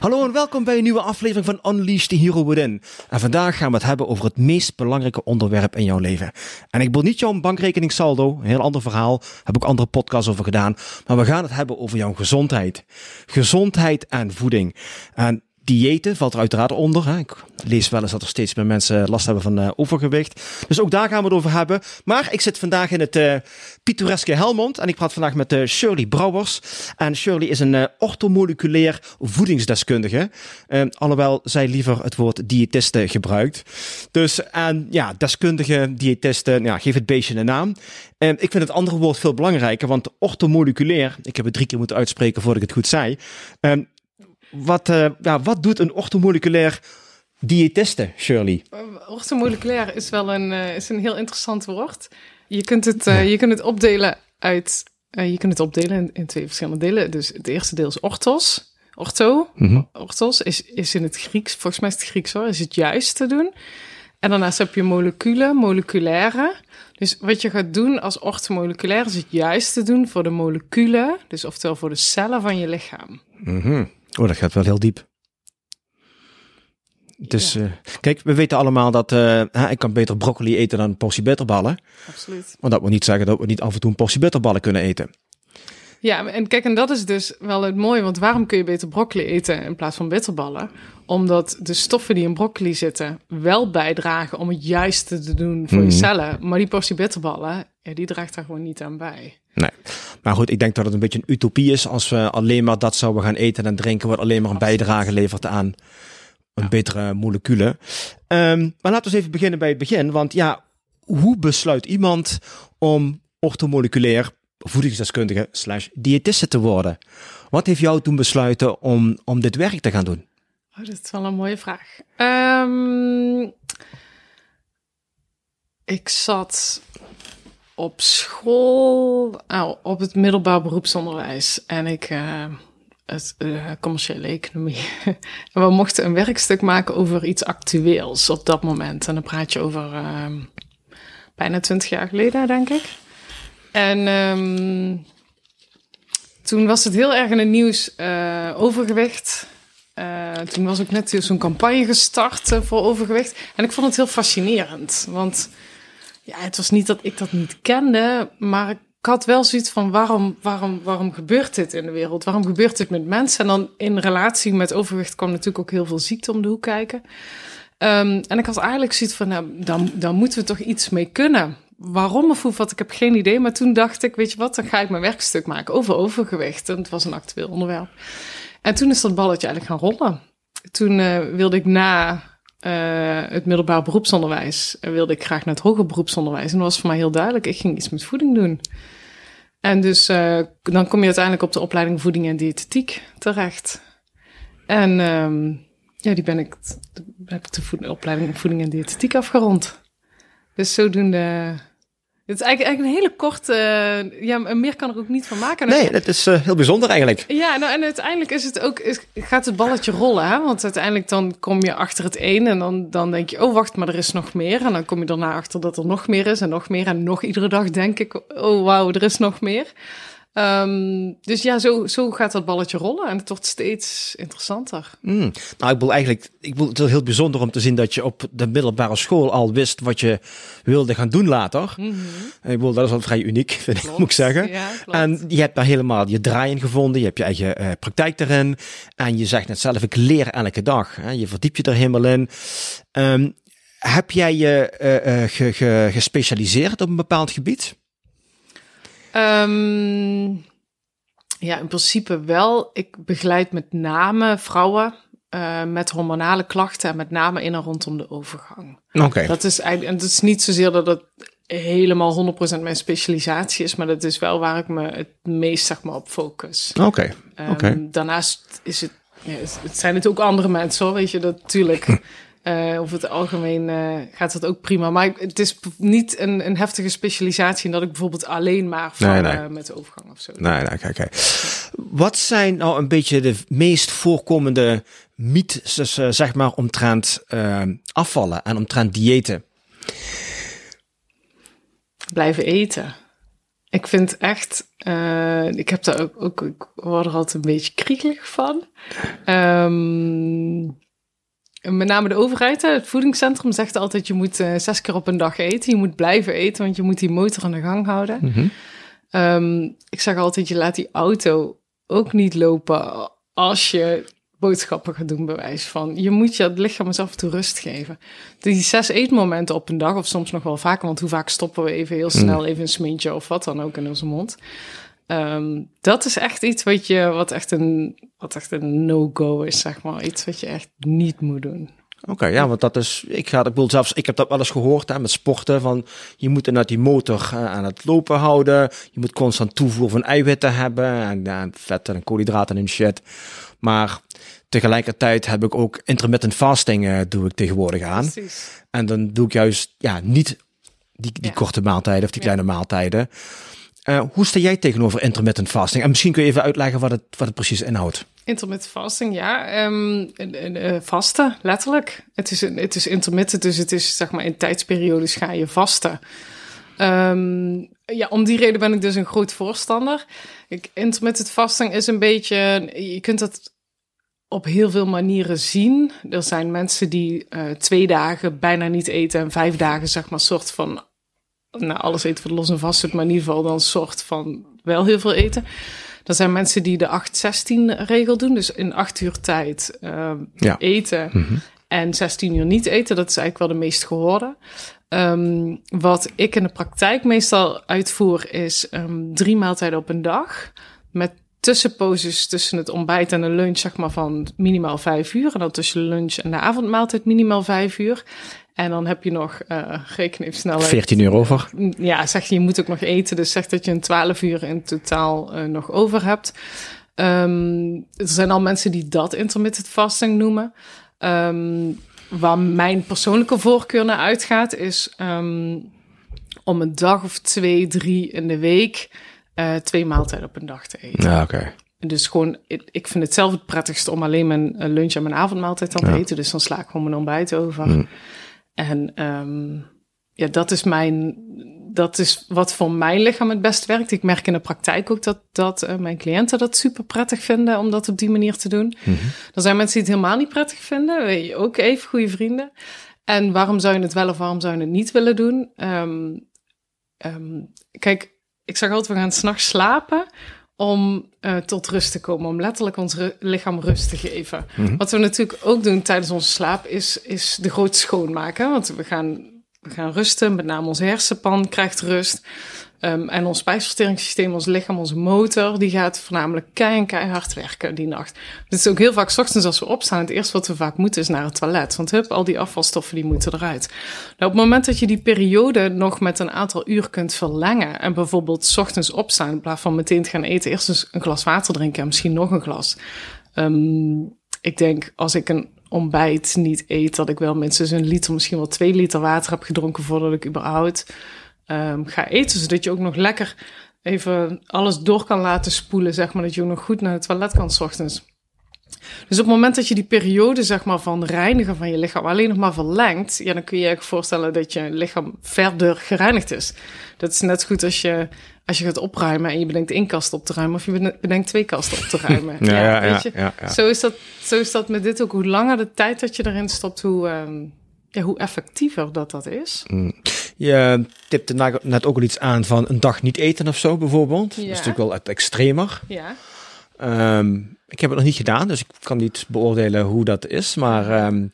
Hallo en welkom bij een nieuwe aflevering van Unleash the Hero Within. En vandaag gaan we het hebben over het meest belangrijke onderwerp in jouw leven. En ik wil niet jouw bankrekening saldo, een heel ander verhaal, heb ik andere podcasts over gedaan. Maar we gaan het hebben over jouw gezondheid. Gezondheid en voeding. En diëten valt er uiteraard onder. Hè. Ik lees wel eens dat er steeds meer mensen last hebben van uh, overgewicht. Dus ook daar gaan we het over hebben. Maar ik zit vandaag in het uh, pittoreske Helmond en ik praat vandaag met uh, Shirley Brouwers. En Shirley is een orthomoleculair voedingsdeskundige. alhoewel zij liever het woord diëtiste gebruikt. Dus en ja, deskundige, diëtiste, ja, geef het beestje een naam. ik vind het andere woord veel belangrijker, want orthomoleculair, ik heb het drie keer moeten uitspreken voordat ik het goed zei. Wat, uh, ja, wat doet een orthomoleculair diëtiste, Shirley? Orthomoleculair is wel een, uh, is een heel interessant woord. Je kunt het, je kunt het opdelen uit. je kunt het opdelen in, in, twee verschillende delen. Dus het eerste deel is orthos. Ortho. Mm -hmm. Orthos is, is in het Grieks, volgens mij is het Grieks hoor, is het juist te doen. En daarnaast heb je moleculen, moleculaire. Dus wat je gaat doen als orthomoleculair is het juist te doen voor de moleculen, dus oftewel voor de cellen van je lichaam. Mm -hmm. Oh, dat gaat wel heel diep. Dus ja. uh, kijk, we weten allemaal dat uh, ik kan beter broccoli eten dan een portie bitterballen. Absoluut. Maar dat wil niet zeggen dat we niet af en toe een portie bitterballen kunnen eten. Ja, en kijk, en dat is dus wel het mooie, want waarom kun je beter broccoli eten in plaats van bitterballen? Omdat de stoffen die in broccoli zitten wel bijdragen om het juiste te doen voor mm. je cellen. Maar die portie bitterballen, ja, die draagt daar gewoon niet aan bij. Nee, maar goed, ik denk dat het een beetje een utopie is als we alleen maar dat zouden gaan eten en drinken, wat alleen maar een bijdrage levert aan een betere moleculen. Um, maar laten we eens even beginnen bij het begin, want ja, hoe besluit iemand om orthomoleculair voedingsdeskundige slash diëtiste te worden? Wat heeft jou toen besluiten om, om dit werk te gaan doen? Oh, dat is wel een mooie vraag. Um, ik zat op school, nou, op het middelbaar beroepsonderwijs. En ik, uh, het uh, commerciële economie. en we mochten een werkstuk maken over iets actueels op dat moment. En dan praat je over uh, bijna twintig jaar geleden, denk ik. En um, toen was het heel erg in het nieuws uh, overgewicht. Uh, toen was ook net zo'n campagne gestart uh, voor overgewicht. En ik vond het heel fascinerend. Want ja, het was niet dat ik dat niet kende, maar ik had wel zoiets van waarom, waarom, waarom gebeurt dit in de wereld? Waarom gebeurt dit met mensen? En dan in relatie met overgewicht kwam natuurlijk ook heel veel ziekte om de hoek kijken. Um, en ik had eigenlijk zoiets van, nou, dan, dan moeten we toch iets mee kunnen. Waarom of hoe, wat, ik heb geen idee. Maar toen dacht ik, weet je wat, dan ga ik mijn werkstuk maken over overgewicht. En het was een actueel onderwerp. En toen is dat balletje eigenlijk gaan rollen. Toen uh, wilde ik na uh, het middelbaar beroepsonderwijs wilde ik graag naar het hoger beroepsonderwijs. En dat was voor mij heel duidelijk, ik ging iets met voeding doen. En dus uh, dan kom je uiteindelijk op de opleiding voeding en diëtetiek terecht. En um, ja, die ben ik, heb ik de opleiding voeding en diëtetiek afgerond. Dus zodoende het is eigenlijk, eigenlijk een hele korte. Uh, ja, meer kan er ook niet van maken. Nee, dat is uh, heel bijzonder eigenlijk. Ja, nou, en uiteindelijk is het ook, is, gaat het balletje rollen. Hè? Want uiteindelijk dan kom je achter het een en dan, dan denk je, oh wacht, maar er is nog meer. En dan kom je daarna achter dat er nog meer is en nog meer. En nog iedere dag denk ik, oh wauw, er is nog meer. Um, dus ja, zo, zo gaat dat balletje rollen en het wordt steeds interessanter. Mm. Nou, ik wil eigenlijk, ik wil het heel bijzonder om te zien dat je op de middelbare school al wist wat je wilde gaan doen later. Mm -hmm. Ik wil, dat is wel vrij uniek, vind ik, moet ik zeggen. Ja, en je hebt daar helemaal je draai in gevonden, je hebt je eigen uh, praktijk erin. En je zegt net zelf, ik leer elke dag. Hè? Je verdiep je er helemaal in. Um, heb jij je uh, uh, ge, ge, gespecialiseerd op een bepaald gebied? Um, ja, in principe wel. Ik begeleid met name vrouwen uh, met hormonale klachten en met name in en rondom de overgang. Oké. Dat is eigenlijk, en het is niet zozeer dat het helemaal 100% mijn specialisatie is, maar dat is wel waar ik me het meest zeg maar, op focus. Oké, Ehm. Daarnaast is het, ja, het het zijn het ook andere mensen hoor, weet je, dat natuurlijk. eh over het algemeen eh, gaat het ook prima. Maar het is niet een, een heftige specialisatie in dat ik bijvoorbeeld alleen maar van Nee, nee. eh, met de overgang of zo. Nee, nee, kijk, kijk. Wat zijn nou een beetje de meest voorkomende mythes, zeg maar, omtrent afvallen en omtrent diëten? Blijven eten. Ik vind echt, ik heb daar ook, ook, ik word er altijd een beetje kriegelig van. Ehm, met name de overheid, hè, het voedingscentrum zegt altijd je moet eh, zes keer op een dag eten. Je moet blijven eten, want je moet die motor aan de gang houden. Mhm. Ehm, ik zeg altijd, je laat die auto ook niet lopen als je boodschappen gaat doen, bewijs van. Je moet je lichaam eens af en toe rust geven. Die zes eetmomenten op een dag, of soms nog wel vaker, want hoe vaak stoppen we even heel snel even een smintje of wat dan ook in onze mond. Ehm, dat is echt iets wat, je, wat echt een, wat echt een no-go is, zeg maar. Iets wat je echt niet moet doen. Oké, ja, want dat is, ik ga, ik bedoel zelfs, ik heb dat wel eens gehoord hè, met sporten, van je moet inderdaad die motor eh, aan het lopen houden, je moet constant toevoer van eiwitten hebben, en ja, vetten en koolhydraten en shit. Maar tegelijkertijd heb ik ook intermittent fasting, eh, doe ik tegenwoordig aan. Precies. En dan doe ik juist, ja, niet die, die Ja. korte maaltijden of die Ja. kleine maaltijden. Eh, hoe sta jij tegenover intermittent fasting? En misschien kun je even uitleggen wat het, wat het precies inhoudt. Intermittent fasting, ja. Eh, vasten, letterlijk. Het is, het is intermittent, dus het is zeg maar in tijdsperiodes ga je vasten. Ehm, ja, om die reden ben ik dus een groot voorstander. Ik, intermittent fasting is een beetje, je kunt dat op heel veel manieren zien. Er zijn mensen die eh, twee dagen bijna niet eten en vijf dagen zeg maar soort van, nou alles eten wat los en vast zit, maar in ieder geval dan soort van wel heel veel eten. Er zijn mensen die de 8-16 regel doen, dus in acht uur tijd ehm, Ja. eten Mhm. en 16 uur niet eten. Dat is eigenlijk wel de meest gehoorde. Ehm, wat ik in de praktijk meestal uitvoer is ehm, drie maaltijden op een dag. Met tussenposes tussen het ontbijt en de lunch, zeg maar van minimaal vijf uur. En dan tussen lunch en de avondmaaltijd minimaal vijf uur. En dan heb je nog, reken even snel uit. 14 uur over. Ja, zeg je, je moet ook nog eten. Dus zeg dat je een 12 uur in totaal eh, nog over hebt. Ehm, er zijn al mensen die dat intermittent fasting noemen. Ehm, waar mijn persoonlijke voorkeur naar uitgaat, is ehm, om een dag of twee, drie in de week eh, twee maaltijden op een dag te eten. Ja, oké. Dus gewoon, ik, vind het zelf het prettigste om alleen mijn eh, lunch en mijn avondmaaltijd dan te Ja. eten. Dus dan sla ik gewoon mijn ontbijt over. Mm. En ehm, ja, dat is mijn, dat is wat voor mijn lichaam het best werkt. Ik merk in de praktijk ook dat, dat eh, mijn cliënten dat super prettig vinden om dat op die manier te doen. Mhm. Er zijn mensen die het helemaal niet prettig vinden. Weet je, ook even goede vrienden. En waarom zou je het wel of waarom zou je het niet willen doen? Ehm, ehm, kijk, ik zeg altijd, we gaan s'nachts slapen om eh, tot rust te komen. Om letterlijk ons ru- lichaam rust te geven. Mhm. Wat we natuurlijk ook doen tijdens onze slaap is, is de grote schoonmaken. Want we gaan, we gaan rusten, met name onze hersenpan krijgt rust. Ehm, en ons spijsverteringssysteem, ons lichaam, onze motor, die gaat voornamelijk kei- keihard werken die nacht. Het is ook heel vaak 's ochtends als we opstaan, het eerste wat we vaak moeten is naar het toilet. Want hup, al die afvalstoffen die moeten eruit. Nou, op het moment dat je die periode nog met een aantal uur kunt verlengen en bijvoorbeeld 's ochtends opstaan in plaats van meteen te gaan eten, eerst eens een glas water drinken en misschien nog een glas. Ehm, ik denk als ik een ontbijt niet eet, dat ik wel minstens een liter, misschien wel twee liter water heb gedronken voordat ik überhaupt ehm, ga eten. Zodat je ook nog lekker even alles door kan laten spoelen, zeg maar. Dat je ook nog goed naar het toilet kan 's ochtends. Dus op het moment dat je die periode zeg maar, van reinigen van je lichaam alleen nog maar verlengt, ja, dan kun je je voorstellen dat je lichaam verder gereinigd is. Dat is net zo goed als je, als je gaat opruimen en je bedenkt één kast op te ruimen, of je bedenkt twee kasten op te ruimen. Ja, ja, ja, weet je. ja, ja. Zo, is dat, zo is dat met dit ook. Hoe langer de tijd dat je erin stopt, hoe, ehm, ja, hoe effectiever dat dat is. Je tipte net ook al iets aan van een dag niet eten of zo bijvoorbeeld. Dat is Ja. natuurlijk wel het extremer. Ja. Ehm, ik heb het nog niet gedaan, dus ik kan niet beoordelen hoe dat is. Maar ehm,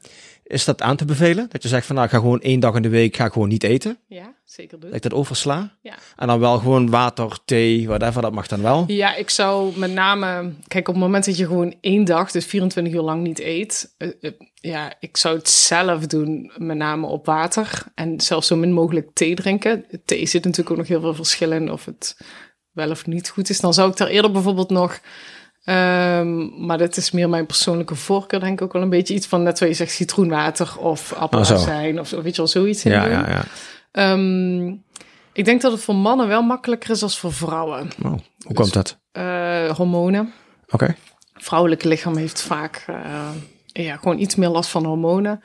Is dat aan te bevelen? Dat je zegt van nou, ik ga gewoon één dag in de week ga gewoon niet eten. Ja, zeker doen. Dat ik dat oversla. Ja. En dan wel gewoon water, thee, whatever, dat mag dan wel. Ja, ik zou met name... Kijk, op het moment dat je gewoon één dag, dus 24 uur lang niet eet... eh, eh, ja, ik zou het zelf doen, met name op water. En zelfs zo min mogelijk thee drinken. Thee zit natuurlijk ook nog heel veel verschil in of het wel of niet goed is. Dan zou ik daar eerder bijvoorbeeld nog... ehm, maar dat is meer mijn persoonlijke voorkeur, denk ik ook wel een beetje iets van... net wat je zegt, citroenwater of appelazijn of zo, weet je wel, zoiets in Ja, doen. ja, ja. Ehm, ik denk dat het voor mannen wel makkelijker is als voor vrouwen. Oh, hoe komt dat? Eh, hormonen. Oké. vrouwelijke lichaam heeft vaak eh, ja, gewoon iets meer last van hormonen.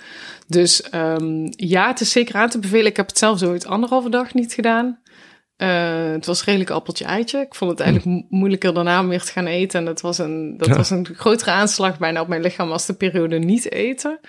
Dus ehm, ja, het is zeker aan te bevelen. Ik heb het zelf zo ooit anderhalve dag niet gedaan. Eh, het was redelijk appeltje eitje. Ik vond het eigenlijk mo- moeilijker daarna om weer te gaan eten. En dat was een, dat Ja. was een grotere aanslag bijna op mijn lichaam als de periode niet eten.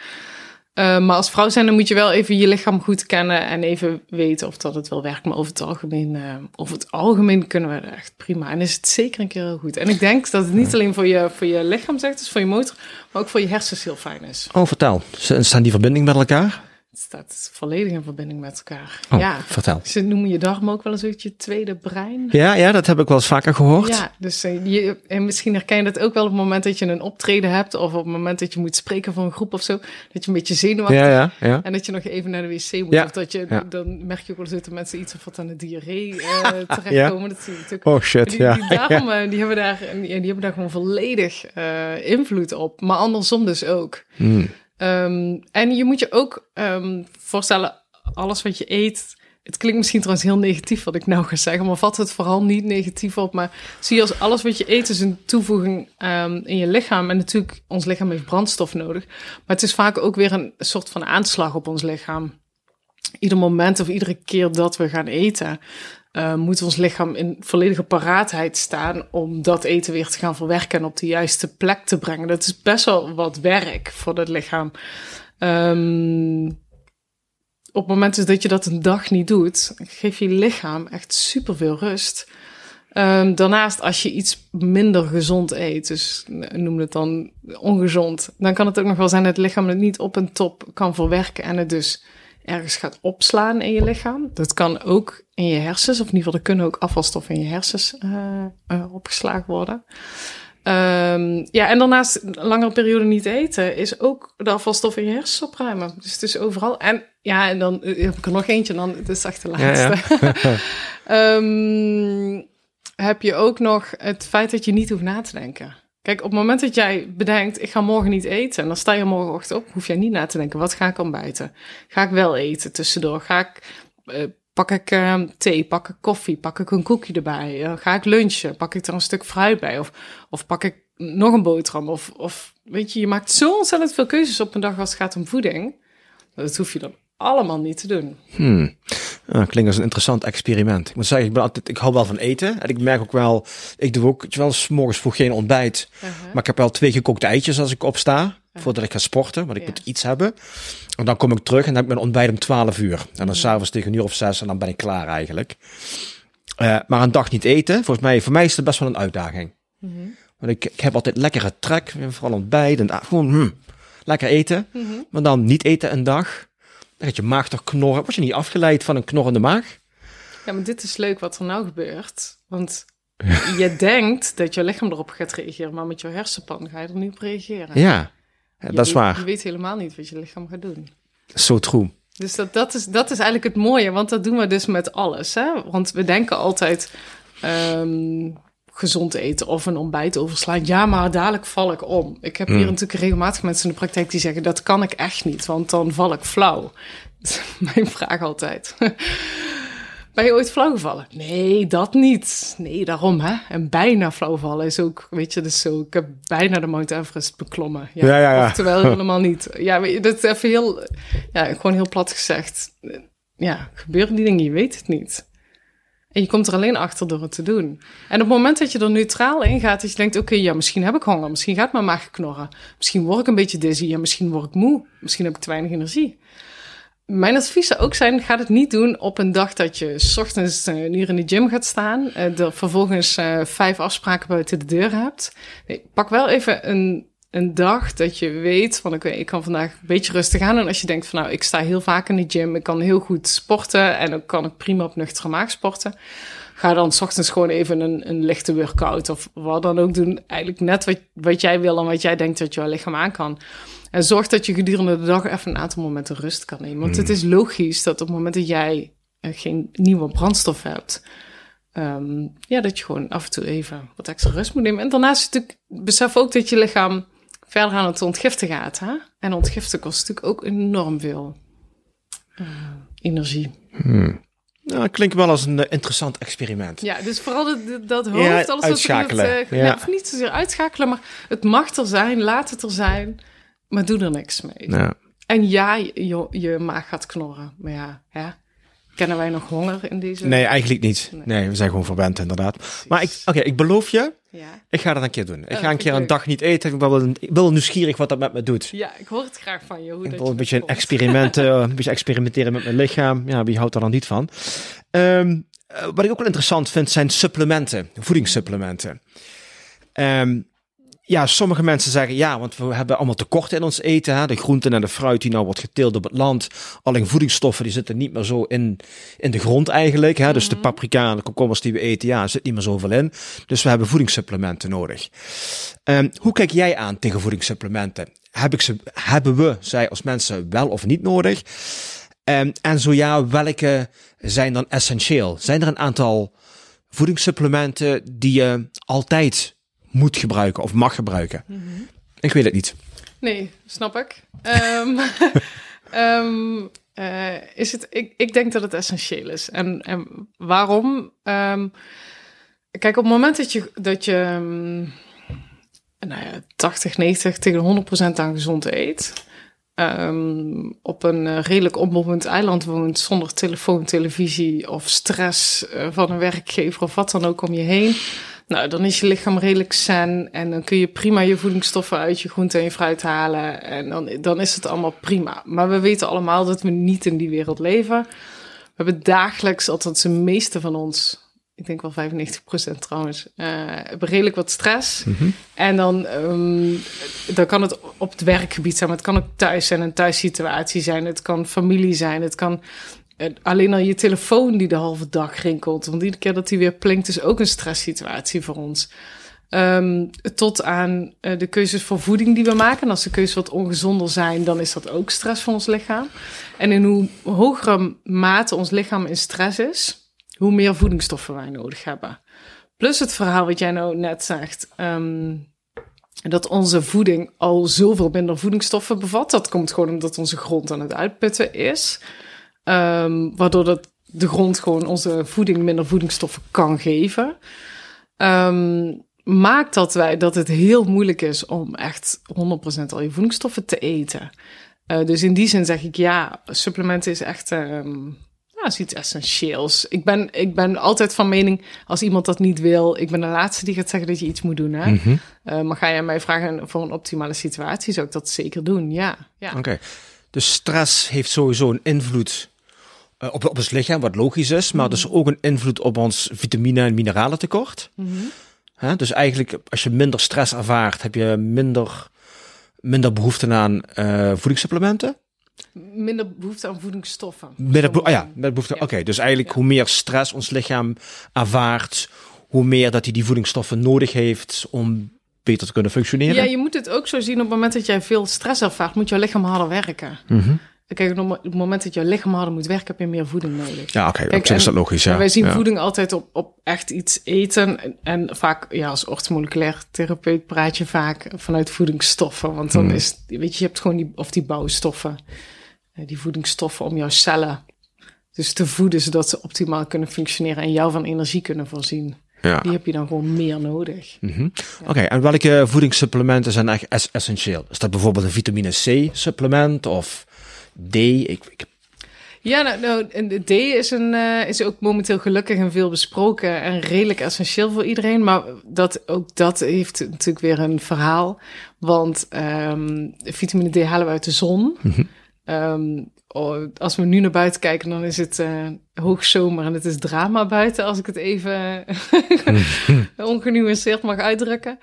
Eh, maar als vrouw zijn, dan moet je wel even je lichaam goed kennen en even weten of dat het wel werkt. Maar over het algemeen, eh, over het algemeen kunnen we echt prima. En is het zeker een keer heel goed. En ik denk dat het niet alleen voor je, voor je lichaam zegt, dus voor je motor, maar ook voor je hersens heel fijn is. Oh, vertel. Staan die verbinding met elkaar? Het staat volledig in verbinding met elkaar. Oh, Ja, vertel. ze noemen je darm ook wel eens je tweede brein. Ja, ja, dat heb ik wel eens vaker gehoord. Ja, dus eh, je, en misschien herken je dat ook wel op het moment dat je een optreden hebt of op het moment dat je moet spreken voor een groep of zo, dat je een beetje zenuwachtig ja, ja. ja. En dat je nog even naar de wc moet. Of dat je, dan merk je ook wel eens dat de mensen iets of wat aan de diarree eh terechtkomen. Dat zie je natuurlijk. Oh shit, Die, ja. die darmen, die, hebben daar, die, die hebben daar gewoon volledig eh, invloed op. Maar andersom dus ook. Hmm. Ehm, en je moet je ook ehm, voorstellen, alles wat je eet... Het klinkt misschien trouwens heel negatief wat ik nou ga zeggen, maar vat het vooral niet negatief op. Maar zie je als alles wat je eet is een toevoeging ehm, in je lichaam. En natuurlijk, ons lichaam heeft brandstof nodig. Maar het is vaak ook weer een soort van aanslag op ons lichaam. Ieder moment of iedere keer dat we gaan eten, eh, moet ons lichaam in volledige paraatheid staan om dat eten weer te gaan verwerken en op de juiste plek te brengen. Dat is best wel wat werk voor het lichaam. Ehm, op het moment dat je dat een dag niet doet, geef je lichaam echt superveel rust. Ehm, daarnaast, als je iets minder gezond eet, dus noem het dan ongezond, dan kan het ook nog wel zijn dat het lichaam het niet op een top kan verwerken en het dus ergens gaat opslaan in je lichaam. Dat kan ook in je hersens, of in ieder geval er kunnen ook afvalstoffen in je hersens eh, eh, opgeslagen worden. Ehm, ja, en daarnaast een langere periode niet eten is ook de afvalstoffen in je hersens opruimen. Dus het is overal. En ja, en dan eh, heb ik er nog eentje, dan dit is echt de Ja, laatste. Ehm, heb je ook nog het feit dat je niet hoeft na te denken. Kijk, op het moment dat jij bedenkt, ik ga morgen niet eten, en dan sta je morgenochtend op, hoef jij niet na te denken, wat ga ik ontbijten? Ga ik wel eten tussendoor? Ga ik, eh, pak ik eh, thee, pak ik koffie, pak ik een koekje erbij? Eh, ga ik lunchen? Pak ik er een stuk fruit bij? Of, of pak ik nog een boterham? Of, of weet je, je maakt zo ontzettend veel keuzes op een dag als het gaat om voeding. Dat hoef je dan allemaal niet te doen. Hmm. Ah, klinkt als een interessant experiment. Ik moet zeggen, ik, ben altijd, ik hou wel van eten. En ik merk ook wel, ik doe ook wel, 's morgens vroeg geen ontbijt. Maar ik heb wel twee gekookte eitjes als ik opsta. Voordat ik ga sporten, want ik Ja. moet iets hebben. En dan kom ik terug en dan heb ik mijn ontbijt om 12 uur. En dan s'avonds tegen een uur of zes en dan ben ik klaar eigenlijk. Eh, maar een dag niet eten, volgens mij, voor mij is het best wel een uitdaging. Want ik, ik heb altijd lekkere trek, vooral ontbijt. En ah, gewoon hmm, lekker eten. Maar dan niet eten een dag. Dan gaat je maag toch knorren. Word je niet afgeleid van een knorrende maag? Ja, maar dit is leuk wat er nou gebeurt. Want je denkt dat je lichaam erop gaat reageren, maar met je hersenpan ga je er niet op reageren. Ja, dat is waar. Je weet helemaal niet wat je lichaam gaat doen. Zo true. Dus dat, dat, is, dat is eigenlijk het mooie, want dat doen we dus met alles. Hè? Want we denken altijd ehm, gezond eten of een ontbijt overslaan. Ja, maar dadelijk val ik om. Ik heb hier natuurlijk regelmatig mensen in de praktijk die zeggen... dat kan ik echt niet, want dan val ik flauw. Dat is mijn vraag altijd. Ben je ooit flauw gevallen? Nee, dat niet. Nee, daarom hè. En bijna flauw vallen is ook, weet je, dus zo. Ik heb bijna de Mount Everest beklommen. Ja, ja, ja. Oftewel helemaal niet. Ja, weet je, dat is even heel, ja, gewoon heel plat gezegd. Ja, gebeuren die dingen, je weet het niet. En je komt er alleen achter door het te doen. En op het moment dat je er neutraal in gaat, dat je denkt, oké, ja, misschien heb ik honger, misschien gaat mijn maag knorren, misschien word ik een beetje dizzy, ja, misschien word ik moe, misschien heb ik te weinig energie. Mijn advies zou ook zijn, ga het niet doen op een dag dat je 's ochtends eh, een uur in de gym gaat staan, eh, er vervolgens eh, vijf afspraken buiten de deur hebt. Nee, pak wel even een, een dag dat je weet van oké, ik kan vandaag een beetje rustig aan. En als je denkt van nou, ik sta heel vaak in de gym, ik kan heel goed sporten en dan kan ik prima op nuchtere maag sporten. Ga dan s ochtends gewoon even een, een lichte workout of wat dan ook doen. Eigenlijk net wat, wat jij wil en wat jij denkt dat jouw lichaam aan kan. En zorg dat je gedurende de dag even een aantal momenten rust kan nemen. Want het is logisch dat op het moment dat jij eh, geen nieuwe brandstof hebt, ehm, ja, dat je gewoon af en toe even wat extra rust moet nemen. En daarnaast natuurlijk, besef ook dat je lichaam verder aan het ontgiften gaat. Hè? En ontgiften kost natuurlijk ook enorm veel eh, energie. Nou, klinkt wel als een eh, interessant experiment. Ja, dus vooral dat, dat hoofd, Ja, alles wat uitschakelen. het, eh, Ja. of niet zozeer uitschakelen, maar het mag er zijn, laat het er zijn, maar doe er niks mee. Ja. En ja, je, je maag gaat knorren. Maar ja, hè? Kennen wij nog honger in deze? Nee, eigenlijk niet. Nee. Nee, we zijn gewoon verwend inderdaad. Maar ik, oké, ik beloof je, Ja. ik ga dat een keer doen. Ik Oh, ga een keer een dag niet eten. Ik ben wel, ik ben wel nieuwsgierig wat dat met me doet. ja, ik hoor het graag van je. Hoe Ik dat wil een beetje een dat voelt. experiment, eh, een beetje experimenteren met mijn lichaam. Ja, wie houdt er dan niet van? Ehm, eh, wat ik ook wel interessant vind, zijn supplementen, voedingssupplementen. Ehm, ja, sommige mensen zeggen ja, want we hebben allemaal tekorten in ons eten. Hè? De groenten en de fruit die nou wordt geteeld op het land. Alleen voedingsstoffen die zitten niet meer zo in, in de grond eigenlijk. Hè? Dus de paprika en de komkommers die we eten, ja, er zit niet meer zoveel in. Dus we hebben voedingssupplementen nodig. Ehm, hoe kijk jij aan tegen voedingssupplementen? Heb ik ze, hebben we zij als mensen wel of niet nodig? Ehm, en zo ja, welke zijn dan essentieel? Zijn er een aantal voedingssupplementen die je altijd moet gebruiken of mag gebruiken? Ik weet het niet. Nee, snap ik. Ehm, ehm, eh, is het, ik, ik denk dat het essentieel is. En, en waarom? Ehm, kijk, op het moment dat je, dat je nou ja, 80, 90 tegen 100% aan gezond eet... op een eh, redelijk onbewoond eiland woont zonder telefoon, televisie of stress eh, van een werkgever of wat dan ook om je heen. Nou, dan is je lichaam redelijk zen en dan kun je prima je voedingsstoffen uit je groente en je fruit halen. En dan, dan is het allemaal prima. Maar we weten allemaal dat we niet in die wereld leven. We hebben dagelijks, althans de meeste van ons, ik denk wel 95% trouwens, eh, hebben redelijk wat stress. En dan, ehm, dan kan het op het werkgebied zijn, maar het kan ook thuis zijn, een thuissituatie zijn. Het kan familie zijn, het kan alleen al je telefoon die de halve dag rinkelt. Want iedere keer dat die weer plinkt is ook een stresssituatie voor ons. Ehm, tot aan eh, de keuzes voor voeding die we maken. En als de keuzes wat ongezonder zijn, dan is dat ook stress voor ons lichaam. En in hoe hogere mate ons lichaam in stress is, hoe meer voedingsstoffen wij nodig hebben. Plus het verhaal wat jij nou net zegt. ehm, dat onze voeding al zoveel minder voedingsstoffen bevat. Dat komt gewoon omdat onze grond aan het uitputten is. Ehm, waardoor dat de grond gewoon onze voeding minder voedingsstoffen kan geven. Ehm, maakt dat, wij, dat het heel moeilijk is om echt 100% al je voedingsstoffen te eten. Eh, dus in die zin zeg ik ja, supplementen is echt ehm, ja, is iets essentieels. Ik ben, ik ben altijd van mening, als iemand dat niet wil, ik ben de laatste die gaat zeggen dat je iets moet doen. Hè? Mhm. Eh, maar ga jij mij vragen voor een optimale situatie, zou ik dat zeker doen, ja. ja. Oké. Dus stress heeft sowieso een invloed op, op ons lichaam, wat logisch is. Maar dus ook een invloed op ons vitamine- en mineralentekort. Hè, dus eigenlijk, als je minder stress ervaart, heb je minder, minder behoefte aan eh, voedingssupplementen. Minder behoefte aan voedingsstoffen. Minder ah ja, minder behoefte. Ja. Oké, dus eigenlijk Ja. hoe meer stress ons lichaam ervaart, hoe meer dat hij die voedingsstoffen nodig heeft om beter te kunnen functioneren. Ja, je moet het ook zo zien. Op het moment dat jij veel stress ervaart, moet jouw lichaam harder werken. Mhm. Kijk, op het moment dat jouw lichaam harder moet werken, heb je meer voeding nodig. Ja, oké, op zich is dat logisch. Ja. Wij zien ja. voeding altijd op, op echt iets eten. En, en vaak, ja, als orthomoleculair therapeut praat je vaak vanuit voedingsstoffen. Want dan Hmm. is, weet je, je hebt gewoon die, of die bouwstoffen, eh, die voedingsstoffen om jouw cellen dus te voeden, zodat ze optimaal kunnen functioneren en jou van energie kunnen voorzien. Ja. Die heb je dan gewoon meer nodig. Mhm. Oké, en welke voedingssupplementen zijn echt es- essentieel? Is dat bijvoorbeeld een vitamine C supplement of D? Ik, ik, Ja, nou, nou D is, een, eh, is ook momenteel gelukkig en veel besproken en redelijk essentieel voor iedereen. Maar dat, ook dat heeft natuurlijk weer een verhaal. Want ehm, vitamine D halen we uit de zon. Ehm, oh, als we nu naar buiten kijken, dan is het eh hoogzomer en het is drama buiten, als ik het even ongenuanceerd mag uitdrukken.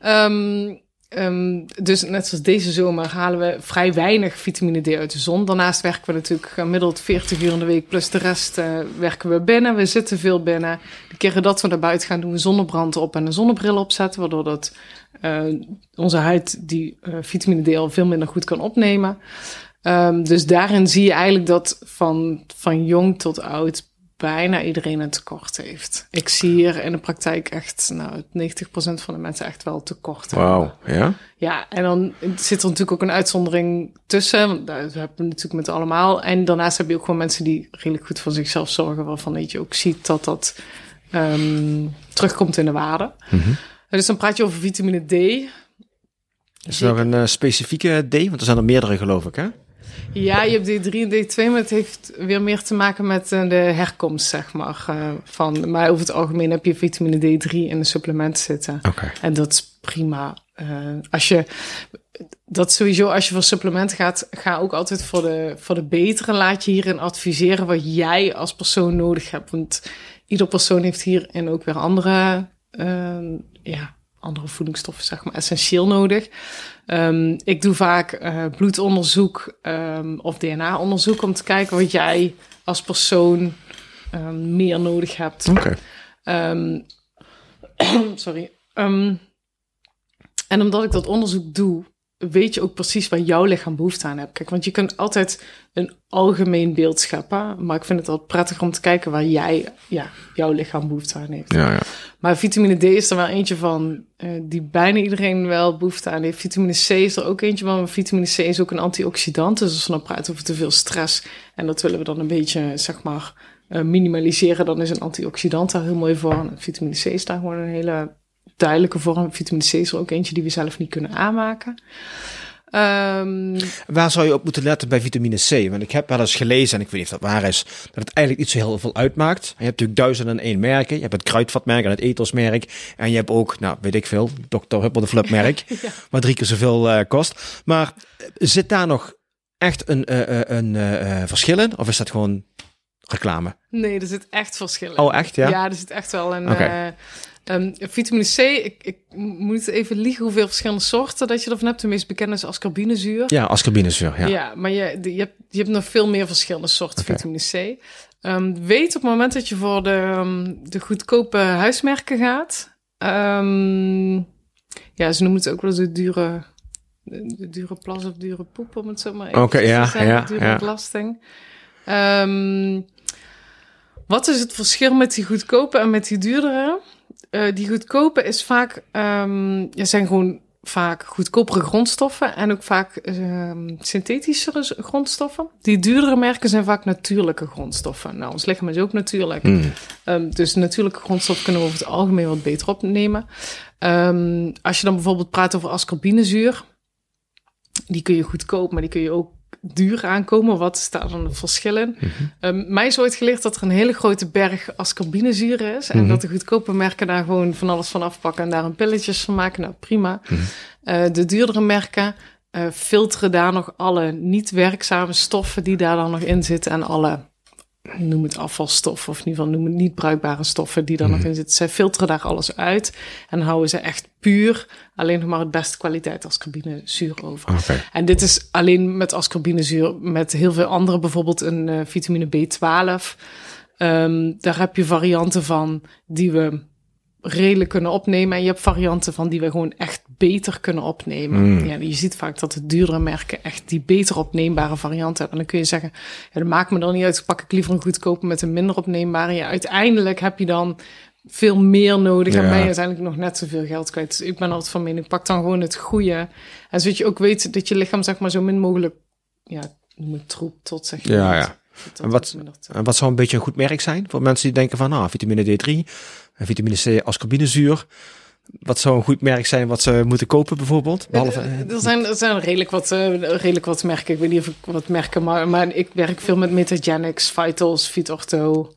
Ehm, Ehm, dus net zoals deze zomer halen we vrij weinig vitamine D uit de zon. Daarnaast werken we natuurlijk gemiddeld 40 uur in de week, plus de rest uh, werken we binnen. We zitten veel binnen. De keren dat we naar buiten gaan, doen we zonnebrand op en een zonnebril opzetten, waardoor dat, uh, onze huid die uh, vitamine D al veel minder goed kan opnemen. Um, dus daarin zie je eigenlijk dat van, van jong tot oud bijna iedereen een tekort heeft. Ik zie hier in de praktijk echt, nou, 90% van de mensen echt wel tekort Wauw, ja? Ja, en dan zit er natuurlijk ook een uitzondering tussen. Daar hebben we natuurlijk met allemaal. En daarnaast heb je ook gewoon mensen die redelijk goed voor zichzelf zorgen. Waarvan je ook ziet dat dat um, terugkomt in de waarde. Mm -hmm. Dus dan praat je over vitamine D. Is er nog een uh, specifieke D? Want er zijn er meerdere geloof ik, hè? Ja, je hebt D3 en D2, maar het heeft weer meer te maken met uh, de herkomst, zeg maar. Uh, van, maar over het algemeen heb je vitamine D3 in de supplement zitten. Okay. En dat is prima. Uh, als je, dat sowieso, als je voor supplementen gaat, ga ook altijd voor de, voor de betere. Laat je hierin adviseren wat jij als persoon nodig hebt. Want ieder persoon heeft hierin ook weer andere, ja, andere voedingsstoffen, zeg maar, essentieel nodig. Um, ik doe vaak uh, bloedonderzoek um, of DNA-onderzoek om te kijken wat jij als persoon um, meer nodig hebt. Oké. Okay. sorry. en omdat ik dat onderzoek doe, weet je ook precies waar jouw lichaam behoefte aan hebt. Kijk, want je kunt altijd een algemeen beeld scheppen, maar ik vind het wel prettig om te kijken waar jij, ja, jouw lichaam behoefte aan heeft. Ja, ja. Maar vitamine D is er wel eentje van uh, die bijna iedereen wel behoefte aan heeft. Vitamine C is er ook eentje van, maar vitamine C is ook een antioxidant. Dus als we dan praten over te veel stress en dat willen we dan een beetje, zeg maar, uh, minimaliseren, dan is een antioxidant daar heel mooi voor. En vitamine C is daar gewoon een hele duidelijke vorm. Vitamine C is er ook eentje die we zelf niet kunnen aanmaken. Um, waar zou je op moeten letten bij vitamine C? Want ik heb wel eens gelezen, en ik weet niet of dat waar is, dat het eigenlijk niet zo heel veel uitmaakt. Je hebt natuurlijk duizend en één merken. Je hebt het kruidvatmerk en het etelsmerk. En je hebt ook, nou weet ik veel, Dr. Huppel de ja. Wat drie keer zoveel uh, kost. Maar zit daar nog echt een, uh, een uh, verschil in? Of is dat gewoon reclame? Nee, er zit echt verschil in. Oh, echt? Ja, ja er zit echt wel een... Okay. Um, vitamine C, ik, ik, moet even liegen hoeveel verschillende soorten dat je ervan hebt. De meest bekende is ascorbinezuur. Ja, ascorbinezuur, ja. Ja, maar je, je, hebt, je hebt nog veel meer verschillende soorten okay. vitamine C. Um, weet op het moment dat je voor de, um, de goedkope huismerken gaat... ja, ze noemen het ook wel de dure, de dure plas of dure poep, om het zo maar even okay, te ja, zeggen. Ja, dure ja. belasting. wat is het verschil met die goedkope en met die duurdere? Uh, die goedkope is vaak, um, ja, zijn gewoon vaak goedkopere grondstoffen en ook vaak um, synthetischere grondstoffen. Die duurdere merken zijn vaak natuurlijke grondstoffen. Nou, ons lichaam is ook natuurlijk. Mm. Um, dus natuurlijke grondstoffen kunnen we over het algemeen wat beter opnemen. Um, als je dan bijvoorbeeld praat over ascorbinezuur, die kun je goedkoop, maar die kun je ook duur aankomen. Wat is daar dan het verschil in? Mhm. Um, mij is ooit geleerd dat er een hele grote berg ascorbinezuur is. En Mhm. dat de goedkope merken daar gewoon van alles van afpakken en daar een pilletjes van maken. Nou, prima. Mhm. Uh, de duurdere merken uh, filteren daar nog alle niet werkzame stoffen die daar dan nog in zitten. En alle, noem het afvalstoffen, of in ieder geval noem het niet bruikbare stoffen die daar nog in zitten. Zij filteren daar alles uit en houden ze echt puur alleen nog maar het beste kwaliteit ascorbinezuur over. En dit is alleen met ascorbinezuur, met heel veel andere, bijvoorbeeld een uh, vitamine B12. Um, daar heb je varianten van die we redelijk kunnen opnemen. En je hebt varianten van die we gewoon echt beter kunnen opnemen. Mm. Ja, je ziet vaak dat de duurdere merken echt die beter opneembare varianten hebben. En dan kun je zeggen, ja, dat maakt me dan niet uit, pak ik liever een goedkope met een minder opneembare. Ja, uiteindelijk heb je dan veel meer nodig. Ja. En ben je uiteindelijk nog net zoveel geld kwijt. Dus ik ben altijd van mening, pak dan gewoon het goede. En zodat je ook weet dat je lichaam zeg maar zo min mogelijk, ja, moet troep tot zeg je. Ja, ja. En wat, en wat zou een beetje een goed merk zijn voor mensen die denken van, nou, vitamine D3, en vitamine C, ascorbinezuur. Wat zou een goed merk zijn wat ze moeten kopen bijvoorbeeld? Behalve, eh, Er zijn, er zijn redelijk, wat, uh, redelijk wat merken. Ik weet niet of ik wat merken, maar, maar ik werk veel met Metagenics, Vitals, Vitorto,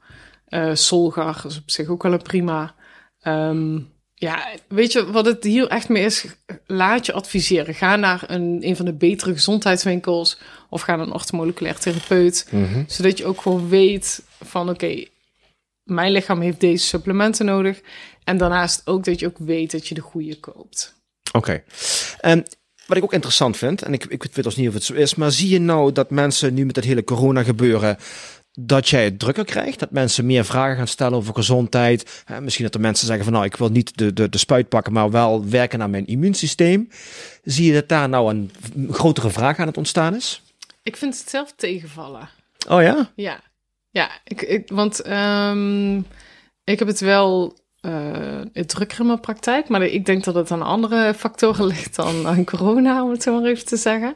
uh, Solgar. Dat is op zich ook wel een prima. Um, ja, weet je wat het hier echt mee is? Laat je adviseren. Ga naar een, een van de betere gezondheidswinkels of ga naar een orthomoleculair therapeut. mm -hmm. Zodat je ook gewoon weet van oké, okay, mijn lichaam heeft deze supplementen nodig. En daarnaast ook dat je ook weet dat je de goede koopt. Oké. En wat ik ook interessant vind, en ik, ik weet dus niet of het zo is, maar zie je nou dat mensen nu met het hele corona gebeuren, dat jij het drukker krijgt? Dat mensen meer vragen gaan stellen over gezondheid? Hè, misschien dat er mensen zeggen van nou, ik wil niet de, de, de spuit pakken, maar wel werken aan mijn immuunsysteem. Zie je dat daar nou een grotere vraag aan het ontstaan is? Ik vind het zelf tegenvallen. Oh ja? Ja, ja ik, ik, want ehm, ik heb het wel uh, drukker in mijn praktijk, maar ik denk dat het aan andere factoren ligt dan aan corona, om het zo maar even te zeggen.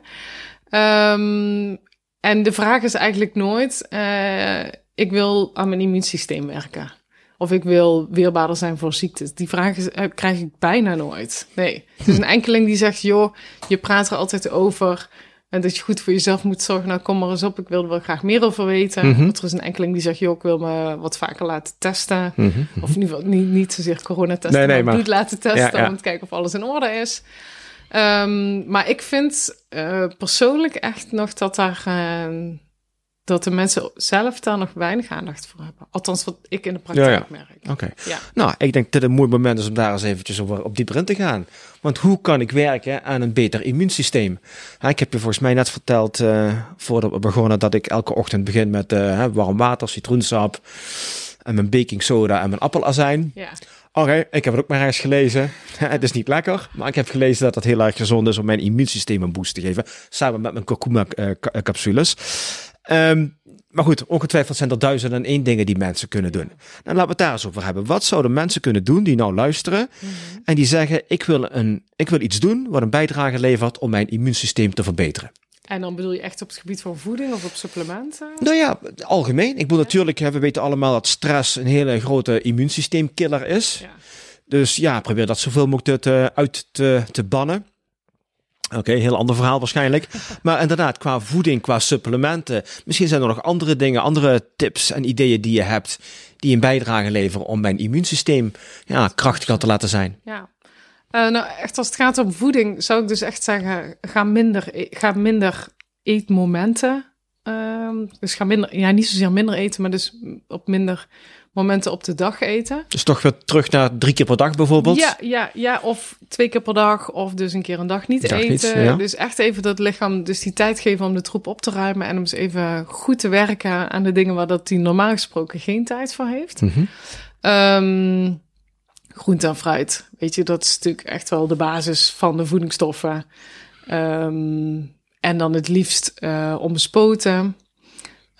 Um, en de vraag is eigenlijk nooit, uh, ik wil aan mijn immuunsysteem werken. Of ik wil weerbaarder zijn voor ziektes. Die vraag is, uh, krijg ik bijna nooit. Nee. Het is een enkeling die zegt, joh, je praat er altijd over. En dat je goed voor jezelf moet zorgen. Nou, kom maar eens op. Ik wil er wel graag meer over weten. Mm -hmm. Er is een enkeling die zegt, joh, ik wil me wat vaker laten testen. Mm -hmm. Of in ieder geval niet, niet zozeer corona testen, nee, nee, maar bloed laten testen. Ja, ja. Om te kijken of alles in orde is. Um, maar ik vind uh, persoonlijk echt nog dat daar... Uh, dat de mensen zelf daar nog weinig aandacht voor hebben. Althans, wat ik in de praktijk ja, ja. merk. Oké. Okay. Ja. Nou, ik denk dat het een mooi moment is om daar eens eventjes over, op dieper in te gaan. Want hoe kan ik werken aan een beter immuunsysteem? Ha, ik heb je volgens mij net verteld, uh, voordat we begonnen, dat ik elke ochtend begin met uh, warm water, citroensap en mijn baking soda en mijn appelazijn. Ja. Oké, okay, ik heb het ook maar eens gelezen. het is niet lekker, maar ik heb gelezen dat het heel erg gezond is om mijn immuunsysteem een boost te geven. Samen met mijn kurkuma-capsules. Um, maar goed, ongetwijfeld zijn er duizenden en één dingen die mensen kunnen doen. Nou, laten we het daar eens over hebben. Wat zouden mensen kunnen doen die nou luisteren mm-hmm. en die zeggen: ik wil, een, ik wil iets doen wat een bijdrage levert om mijn immuunsysteem te verbeteren? En dan bedoel je echt op het gebied van voeding of op supplementen? Nou ja, algemeen. Ik bedoel ja. natuurlijk, we weten allemaal dat stress een hele grote immuunsysteemkiller is. Ja. Dus ja, probeer dat zoveel mogelijk te, uit te, te bannen. Oké, okay, heel ander verhaal waarschijnlijk. Maar inderdaad, qua voeding, qua supplementen. Misschien zijn er nog andere dingen, andere tips en ideeën die je hebt. die een bijdrage leveren om mijn immuunsysteem ja, krachtiger te laten zijn. Ja. Uh, nou, echt als het gaat om voeding, zou ik dus echt zeggen: ga minder, ga minder eetmomenten. Uh, dus ga minder, ja, niet zozeer minder eten, maar dus op minder momenten op de dag eten. Dus toch weer terug naar drie keer per dag bijvoorbeeld? Ja, ja, ja of twee keer per dag of dus een keer een dag niet dag eten. Niet, ja. Dus echt even dat lichaam dus die tijd geven om de troep op te ruimen en om eens even goed te werken aan de dingen waar dat die normaal gesproken geen tijd voor heeft. Mm -hmm. um, groente en fruit, weet je, dat is natuurlijk echt wel de basis van de voedingsstoffen. Um, en dan het liefst uh, onbespoten.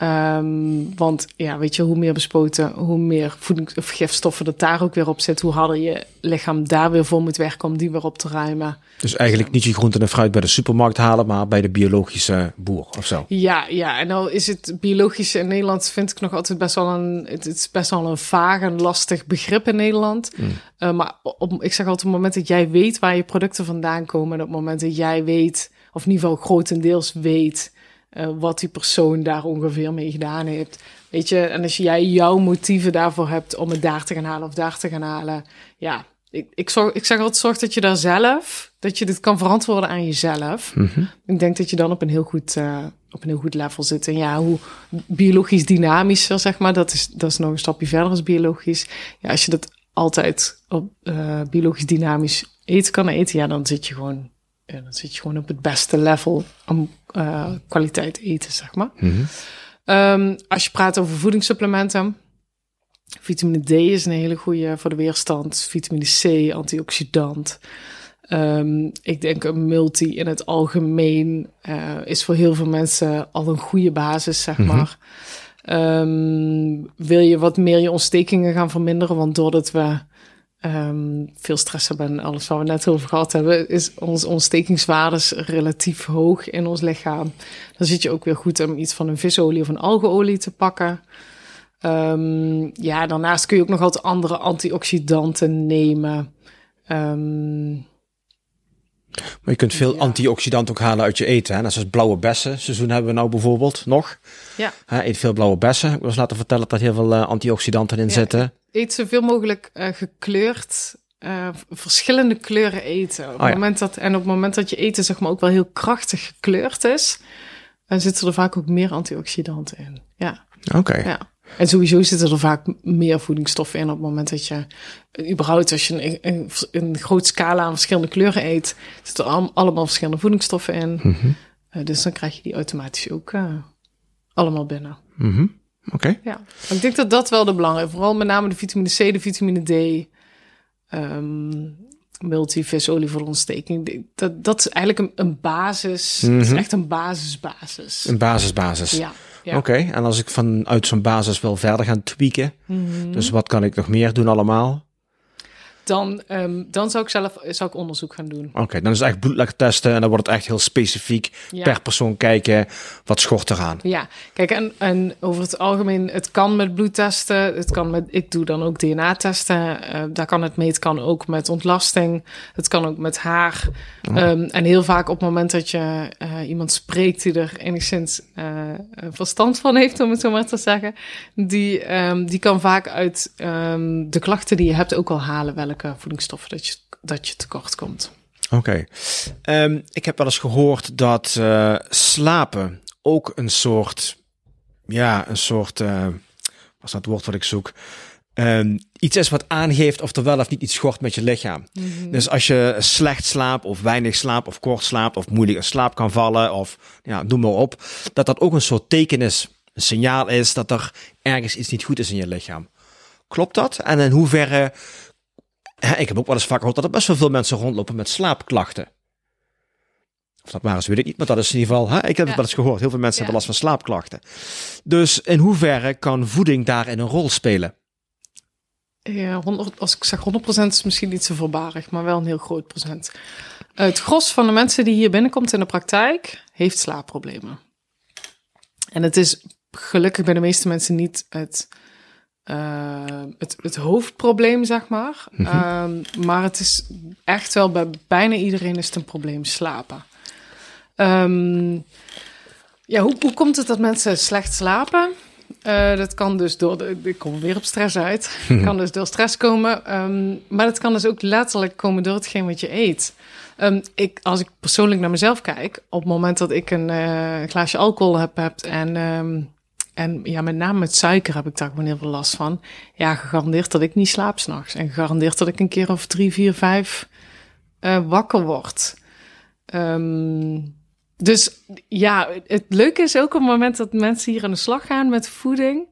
Um, want ja, weet je, hoe meer bespoten, hoe meer voedings- of gifstoffen dat daar ook weer op zit, hoe harder je lichaam daar weer voor moet werken om die weer op te ruimen. Dus eigenlijk niet je groente en fruit bij de supermarkt halen, maar bij de biologische boer of zo. Ja, ja. En nou is het biologische in Nederland, vind ik nog altijd best wel een, het is best wel een vaag en lastig begrip in Nederland. Mm. Uh, maar op, ik zeg altijd, op het moment dat jij weet waar je producten vandaan komen, en op het moment dat jij weet, of in ieder geval grotendeels weet, uh, wat die persoon daar ongeveer mee gedaan heeft. Weet je, en als jij jouw motieven daarvoor hebt om het daar te gaan halen of daar te gaan halen, ja, ik, ik, zorg, ik zeg altijd, zorg dat je daar zelf, dat je dit kan verantwoorden aan jezelf. Mm -hmm. Ik denk dat je dan op een heel goed, uh, op een heel goed level zit. En ja, hoe biologisch dynamischer, zeg maar, dat is, dat is nog een stapje verder als biologisch. Ja, als je dat altijd op uh, biologisch dynamisch eten kan eten, ja, dan zit je gewoon dan zit je gewoon op het beste level om uh, kwaliteit eten, zeg maar. Mm -hmm. um, als je praat over voedingssupplementen, vitamine D is een hele goede voor de weerstand. Vitamine C, antioxidant. Um, ik denk een multi in het algemeen uh, is voor heel veel mensen al een goede basis, zeg maar. Mm -hmm. um, wil je wat meer je ontstekingen gaan verminderen? Want doordat we um, veel stress hebben en alles wat we net over gehad hebben, is ons ontstekingswaardes relatief hoog in ons lichaam. Dan zit je ook weer goed om iets van een visolie of een algeolie te pakken. Um, ja, daarnaast kun je ook nog altijd andere antioxidanten nemen. Um, maar je kunt veel ja. antioxidanten ook halen uit je eten. Hè? Net zoals blauwe bessen. Seizoen hebben we nou bijvoorbeeld nog. Ja. He, eet veel blauwe bessen. Ik was laten vertellen dat er heel veel uh, antioxidanten in ja. zitten eet zoveel mogelijk uh, gekleurd, uh, verschillende kleuren eten. Op oh, het moment dat, en op het moment dat je eten zeg maar ook wel heel krachtig gekleurd is, dan zitten er vaak ook meer antioxidanten in. Ja. Oké. Okay. Ja. En sowieso zitten er vaak meer voedingsstoffen in op het moment dat je, überhaupt als je een, een, een groot scala aan verschillende kleuren eet, zitten er al, allemaal verschillende voedingsstoffen in. Mhm. Uh, dus dan krijg je die automatisch ook uh, allemaal binnen. Mhm. Oké. Okay. Ja, ik denk dat dat wel de belangrijke, vooral met name de vitamine C, de vitamine D, um, multivisolie Dat, dat is eigenlijk een, een basis. Mm -hmm. is echt een basisbasis. Een basisbasis. Ja. Ja. Oké, okay. en als ik vanuit zo'n basis wil verder gaan tweaken, mm -hmm. dus wat kan ik nog meer doen allemaal? Dan, um, dan zou ik zelf zou ik onderzoek gaan doen. Oké, okay, dan is het echt bloedlek testen en dan wordt het echt heel specifiek ja. per persoon kijken wat schort eraan. Ja, kijk, en, en over het algemeen, het kan met bloedtesten, het kan met, ik doe dan ook DNA-testen, uh, daar kan het mee, het kan ook met ontlasting, het kan ook met haar. Oh. Um, en heel vaak op het moment dat je uh, iemand spreekt die er enigszins uh, verstand van heeft, om het zo maar te zeggen, die, um, die kan vaak uit de klachten die je hebt ook al halen welke voedingsstoffen dat je, dat je tekort komt. Oké. Okay. Um, ik heb wel eens gehoord dat uh, slapen ook een soort, ja, een soort, uh, wat is dat woord wat ik zoek? Um, iets is wat aangeeft of er wel of niet iets schort met je lichaam. Mm -hmm. Dus als je slecht slaapt of weinig slaapt of kort slaapt of moeilijk in slaap kan vallen of ja, noem maar op, dat dat ook een soort teken is, een signaal is dat er ergens iets niet goed is in je lichaam. Klopt dat? En in hoeverre ik heb ook wel eens vaak gehoord dat er best wel veel mensen rondlopen met slaapklachten. Of dat maar eens weet ik niet, maar dat is in ieder geval, hè, ik heb ja. het wel eens gehoord. Heel veel mensen ja. hebben last van slaapklachten. Dus in hoeverre kan voeding daarin een rol spelen? Ja, 100, als ik zeg 100% is misschien niet zo voorbarig, maar wel een heel groot procent. Het gros van de mensen die hier binnenkomt in de praktijk heeft slaapproblemen. En het is gelukkig bij de meeste mensen niet het uh, het, het, hoofdprobleem, zeg maar. Mm -hmm. um, maar het is echt wel bij bijna iedereen is het een probleem slapen. Um, ja, hoe, hoe komt het dat mensen slecht slapen? Uh, dat kan dus door, de, ik kom weer op stress uit. Kan dus door stress komen. Um, maar het kan dus ook letterlijk komen door hetgeen wat je eet. Um, ik, als ik persoonlijk naar mezelf kijk, op het moment dat ik een uh, glaasje alcohol heb, heb en um, en ja, met name met suiker heb ik daar gewoon heel veel last van. Ja, gegarandeerd dat ik niet slaap s'nachts. En gegarandeerd dat ik een keer of drie, vier, vijf uh, wakker word. Um, dus ja, het leuke is ook op het moment dat mensen hier aan de slag gaan met voeding.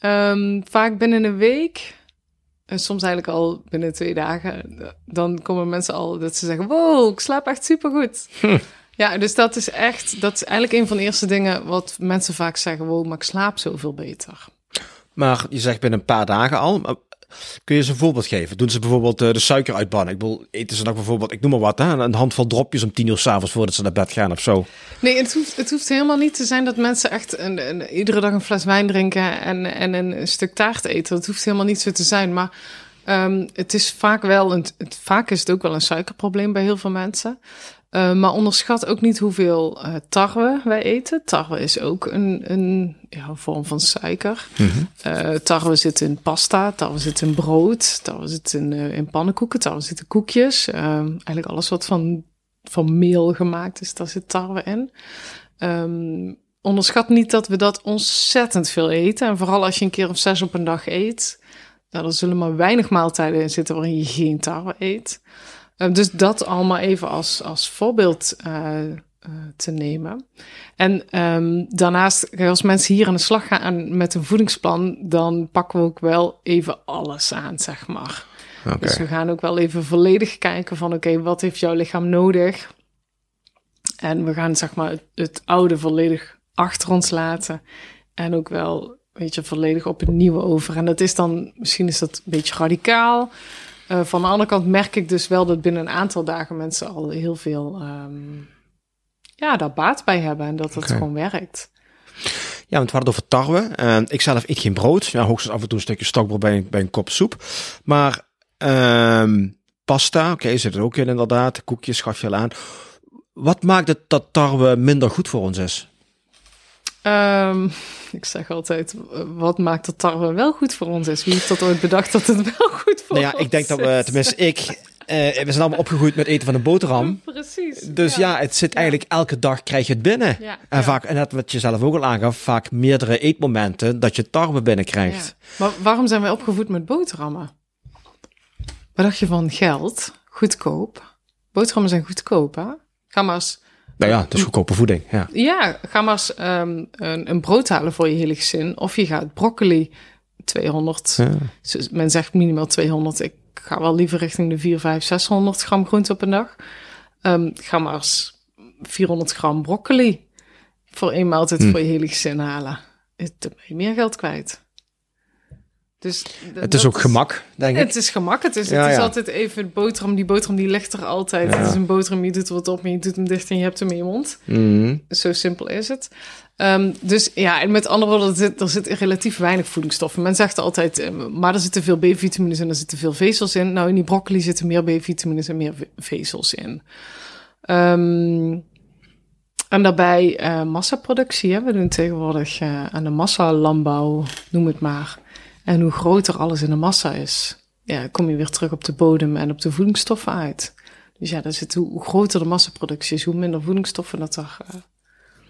Um, vaak binnen een week, en soms eigenlijk al binnen twee dagen, dan komen mensen al dat ze zeggen: Wow, ik slaap echt supergoed. Hm. Ja, dus dat is echt, dat is eigenlijk een van de eerste dingen wat mensen vaak zeggen: wow, maar ik slaap zoveel beter. Maar je zegt binnen een paar dagen al. Kun je ze een voorbeeld geven? Doen ze bijvoorbeeld uh, de suiker uitbannen? Ik bedoel, eten ze dan bijvoorbeeld, ik noem maar wat, hè, een handvol dropjes om tien uur s'avonds voordat ze naar bed gaan of zo? Nee, het hoeft, het hoeft helemaal niet te zijn dat mensen echt een, een, iedere dag een fles wijn drinken en, en een stuk taart eten. Dat hoeft helemaal niet zo te zijn. Maar um, het is vaak wel, een, het, vaak is het ook wel een suikerprobleem bij heel veel mensen. Uh, maar onderschat ook niet hoeveel uh, tarwe wij eten. Tarwe is ook een, een ja, vorm van suiker. Mm -hmm. uh, tarwe zit in pasta, tarwe zit in brood, tarwe zit in, in pannenkoeken, tarwe zit in koekjes. eigenlijk alles wat van, van meel gemaakt is, daar zit tarwe in. Um, onderschat niet dat we dat ontzettend veel eten. En vooral als je een keer of zes op een dag eet. Nou, er zullen maar weinig maaltijden in zitten waarin je geen tarwe eet. Uh, dus dat allemaal even als, als voorbeeld uh, uh, te nemen. En um, daarnaast, als mensen hier aan de slag gaan met een voedingsplan, dan pakken we ook wel even alles aan, zeg maar. Okay. Dus we gaan ook wel even volledig kijken van, oké, okay, wat heeft jouw lichaam nodig? En we gaan, zeg maar, het, het oude volledig achter ons laten. En ook wel, weet je, volledig op het nieuwe over. En dat is dan, misschien is dat een beetje radicaal. Uh, van de andere kant merk ik dus wel dat binnen een aantal dagen mensen al heel veel um, ja, daar baat bij hebben en dat het okay. gewoon werkt. Ja, want we hadden over tarwe. Uh, ik zelf eet geen brood. Ja, hoogstens af en toe een stukje stokbrood bij een, bij een kop soep. Maar um, pasta, oké, okay, zit er ook in inderdaad. Koekjes schaf je al aan. Wat maakt het dat tarwe minder goed voor ons is? Um, ik zeg altijd, wat maakt dat tarwe wel goed voor ons is? Wie heeft dat ooit bedacht dat het wel goed voor nou ja, ons ik denk dat we, tenminste ik, uh, we zijn allemaal opgegroeid met eten van een boterham. Precies. Dus ja, het zit eigenlijk elke dag krijg je het binnen. Ja, En vaak, en net wat je zelf ook al aangaf, vaak meerdere eetmomenten dat je tarwe binnenkrijgt. Maar waarom zijn wij opgevoed met boterhammen? Wat dacht je van geld? Goedkoop. Boterhammen zijn goedkoop, hè? Ga maar eens, Nou ja, het is goedkope voeding. Ja. ja, ga maar eens ehm, een, een brood halen voor je hele gezin. Of je gaat broccoli 200. Ja. Dus Men zegt minimaal 200. Ik ga wel liever richting de 4, 5, 600 gram groente op een dag. Ehm, ga maar eens 400 gram broccoli voor één maaltijd Hm. voor je hele gezin halen. Het dan ben je meer geld kwijt. Dus Het is ook gemak, denk ik. Het is gemak. Het is, Ja, het is ja. altijd even boterham. Die boterham die ligt er altijd. Ja. Het is een boterham, je doet er wat op en je doet hem dicht en je hebt hem in je mond. Mhm. Zo simpel is het. Ehm, dus ja, en met andere woorden, er zit, er zit relatief weinig voedingsstoffen. Men zegt altijd, eh, maar er zitten veel B-vitamines en er zitten veel vezels in. Nou, in die broccoli zitten meer B-vitamines en meer ve- vezels in. Ehm, en daarbij eh, massaproductie. Hè? We doen tegenwoordig eh, aan de massalandbouw, noem het maar. En hoe groter alles in de massa is, ja, kom je weer terug op de bodem en op de voedingsstoffen uit. Dus ja, zit, hoe, hoe groter de massaproductie is, hoe minder voedingsstoffen dat er eh,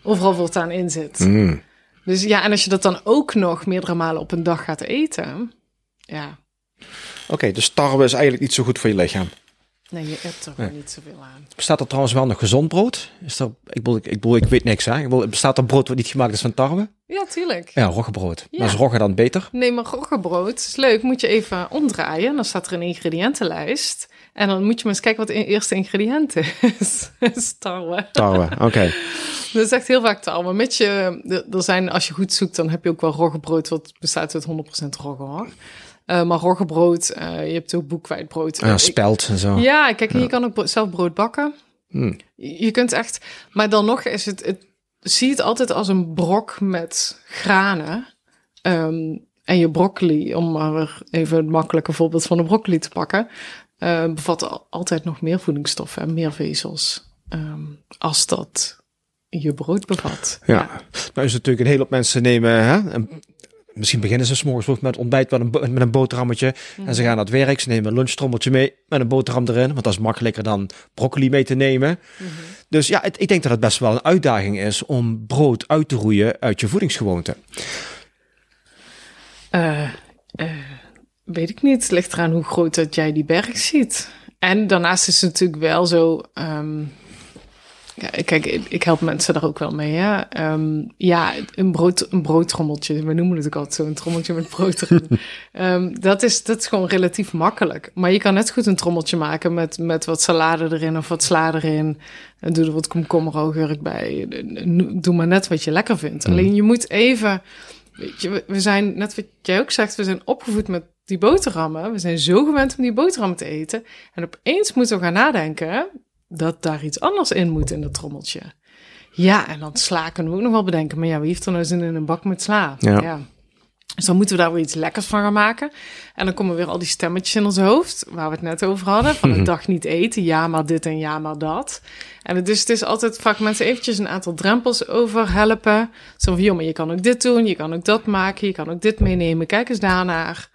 overal voortaan in zit. Mm. Dus ja, en als je dat dan ook nog meerdere malen op een dag gaat eten, ja, Oké, dus tarwe is eigenlijk niet zo goed voor je lichaam. Nee, je hebt er Nee. niet zoveel aan. Bestaat er trouwens wel nog gezond brood? Is er, ik, bedoel, ik, ik, bedoel, ik weet niks, hè? Ik bedoel, bestaat er brood wat niet gemaakt is van tarwe? Ja, tuurlijk. Ja, roggebrood. Ja. Maar is rogge dan beter? Nee, maar roggebrood is leuk. Moet je even omdraaien. Dan staat er een ingrediëntenlijst. En dan moet je maar eens kijken wat de eerste ingrediënt is. is tarwe. Tarwe, oké. Dat is echt heel vaak tarwe. Met je, er zijn, als je goed zoekt, dan heb je ook wel roggebrood. Wat bestaat uit 100% rogge hoor. Eh, maar roggebrood, eh, je hebt ook boekwijdbrood. Ja, Ik- spelt en zo. Ja, kijk, je kan ook bro- zelf brood bakken. Hmm. Je kunt echt, maar dan nog is het, het zie het altijd als een brok met granen. Ehm, en je broccoli, om maar weer even het makkelijke voorbeeld van de broccoli te pakken, eh, bevat al- altijd nog meer voedingsstoffen en meer vezels. ehm, als dat je brood bevat. Ja. Nou is natuurlijk een hele hoop mensen nemen, hè? en misschien beginnen ze 's morgens vroeg met ontbijt met een, met een boterhammetje. En ze gaan naar het werk, ze nemen een lunchtrommeltje mee met een boterham erin. Want dat is makkelijker dan broccoli mee te nemen. Dus ja, het- ik denk dat het best wel een uitdaging is om brood uit te roeien uit je voedingsgewoonte. Eh, eh, weet ik niet. Het ligt eraan hoe groot dat jij die berg ziet. En daarnaast is het natuurlijk wel zo. ehm, ja, kijk, ik, help mensen daar ook wel mee. Hè? Ehm, ja, een, brood, een broodtrommeltje. We noemen het ook altijd zo: een trommeltje met brood erin. Ehm, dat, is, dat is gewoon relatief makkelijk. Maar je kan net goed een trommeltje maken met, met wat salade erin of wat sla erin. En doe er wat komkommer, augurk bij. Doe maar net wat je lekker vindt. Alleen je moet even. Weet je, we- we zijn, net wat jij ook zegt, we zijn opgevoed met die boterhammen. We zijn zo gewend om die boterhammen te eten. En opeens moeten we gaan nadenken dat daar iets anders in moet in dat trommeltje. Ja, en dan sla kunnen we ook nog wel bedenken. Maar ja, wie heeft er nou zin in een bak met sla? Ja. Dus dan moeten we daar weer iets lekkers van gaan maken. En dan komen weer al die stemmetjes in ons hoofd, waar we het net over hadden. Van een dag niet eten, ja maar dit en ja maar dat. En het, dus het is altijd vaak mensen eventjes een aantal drempels over helpen. Zo van, joh, maar je kan ook dit doen, je kan ook dat maken, je kan ook dit meenemen. Kijk eens daarnaar.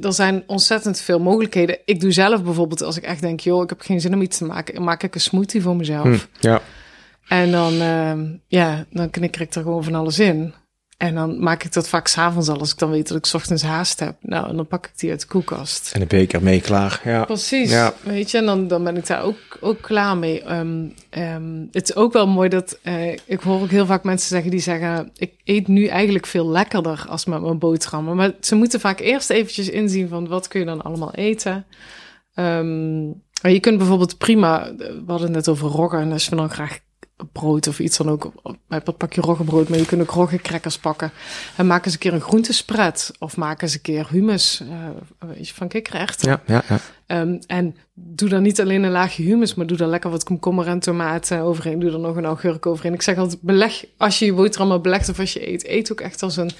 Er zijn ontzettend veel mogelijkheden. Ik doe zelf bijvoorbeeld, als ik echt denk, joh, ik heb geen zin om iets te maken, maak ik een smoothie voor mezelf. Hm, ja. En dan, ehm, ja, dan knikker ik er gewoon van alles in. En dan maak ik dat vaak s'avonds al, als ik dan weet dat ik 's ochtends haast heb. Nou, en dan pak ik die uit de koelkast. En een beker mee klaar. Ja. Precies, Ja. weet je, en dan, dan ben ik daar ook, ook klaar mee. Ehm, ehm, het is ook wel mooi dat, eh, ik hoor ook heel vaak mensen zeggen die zeggen, ik eet nu eigenlijk veel lekkerder als met mijn boterhammen. Maar ze moeten vaak eerst eventjes inzien van wat kun je dan allemaal eten. Ehm, je kunt bijvoorbeeld prima, we hadden het net over roggen, en als we dan graag brood of iets dan ook, wat pak je roggebrood, maar je kunt ook roggecrackers pakken. En maak eens een keer een groentespread, of maak eens een keer hummus eh, weet je, van kikkererwten. Ja, ja, ja. Ehm, en doe dan niet alleen een laagje humus, maar doe er lekker wat komkommer en tomaten overheen. Doe er nog een augurk overheen. Ik zeg altijd, beleg, als je je boterhammen belegt of als je eet, eet ook echt als een,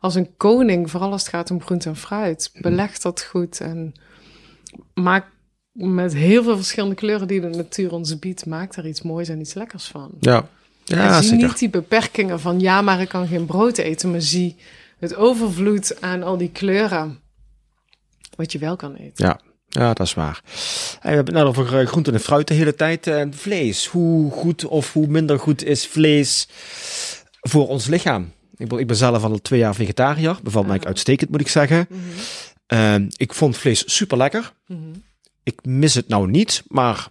als een koning. Vooral als het gaat om groente en fruit. Beleg dat goed en maak met heel veel verschillende kleuren die de natuur ons biedt, maak er iets moois en iets lekkers van. Ja, ja en zie zeker. niet die beperkingen van ja, maar ik kan geen brood eten, maar zie het overvloed aan al die kleuren wat je wel kan eten. Ja. Ja, dat is waar. En we hebben het net over eh, groenten en fruit de hele tijd. Uh, vlees. Hoe goed of hoe minder goed is vlees voor ons lichaam? Ik ben, ik ben zelf al twee jaar vegetariër. Bevalt mij uitstekend, moet ik zeggen. Mm -hmm. ik vond vlees super lekker. -hmm. Ik mis het nou niet, maar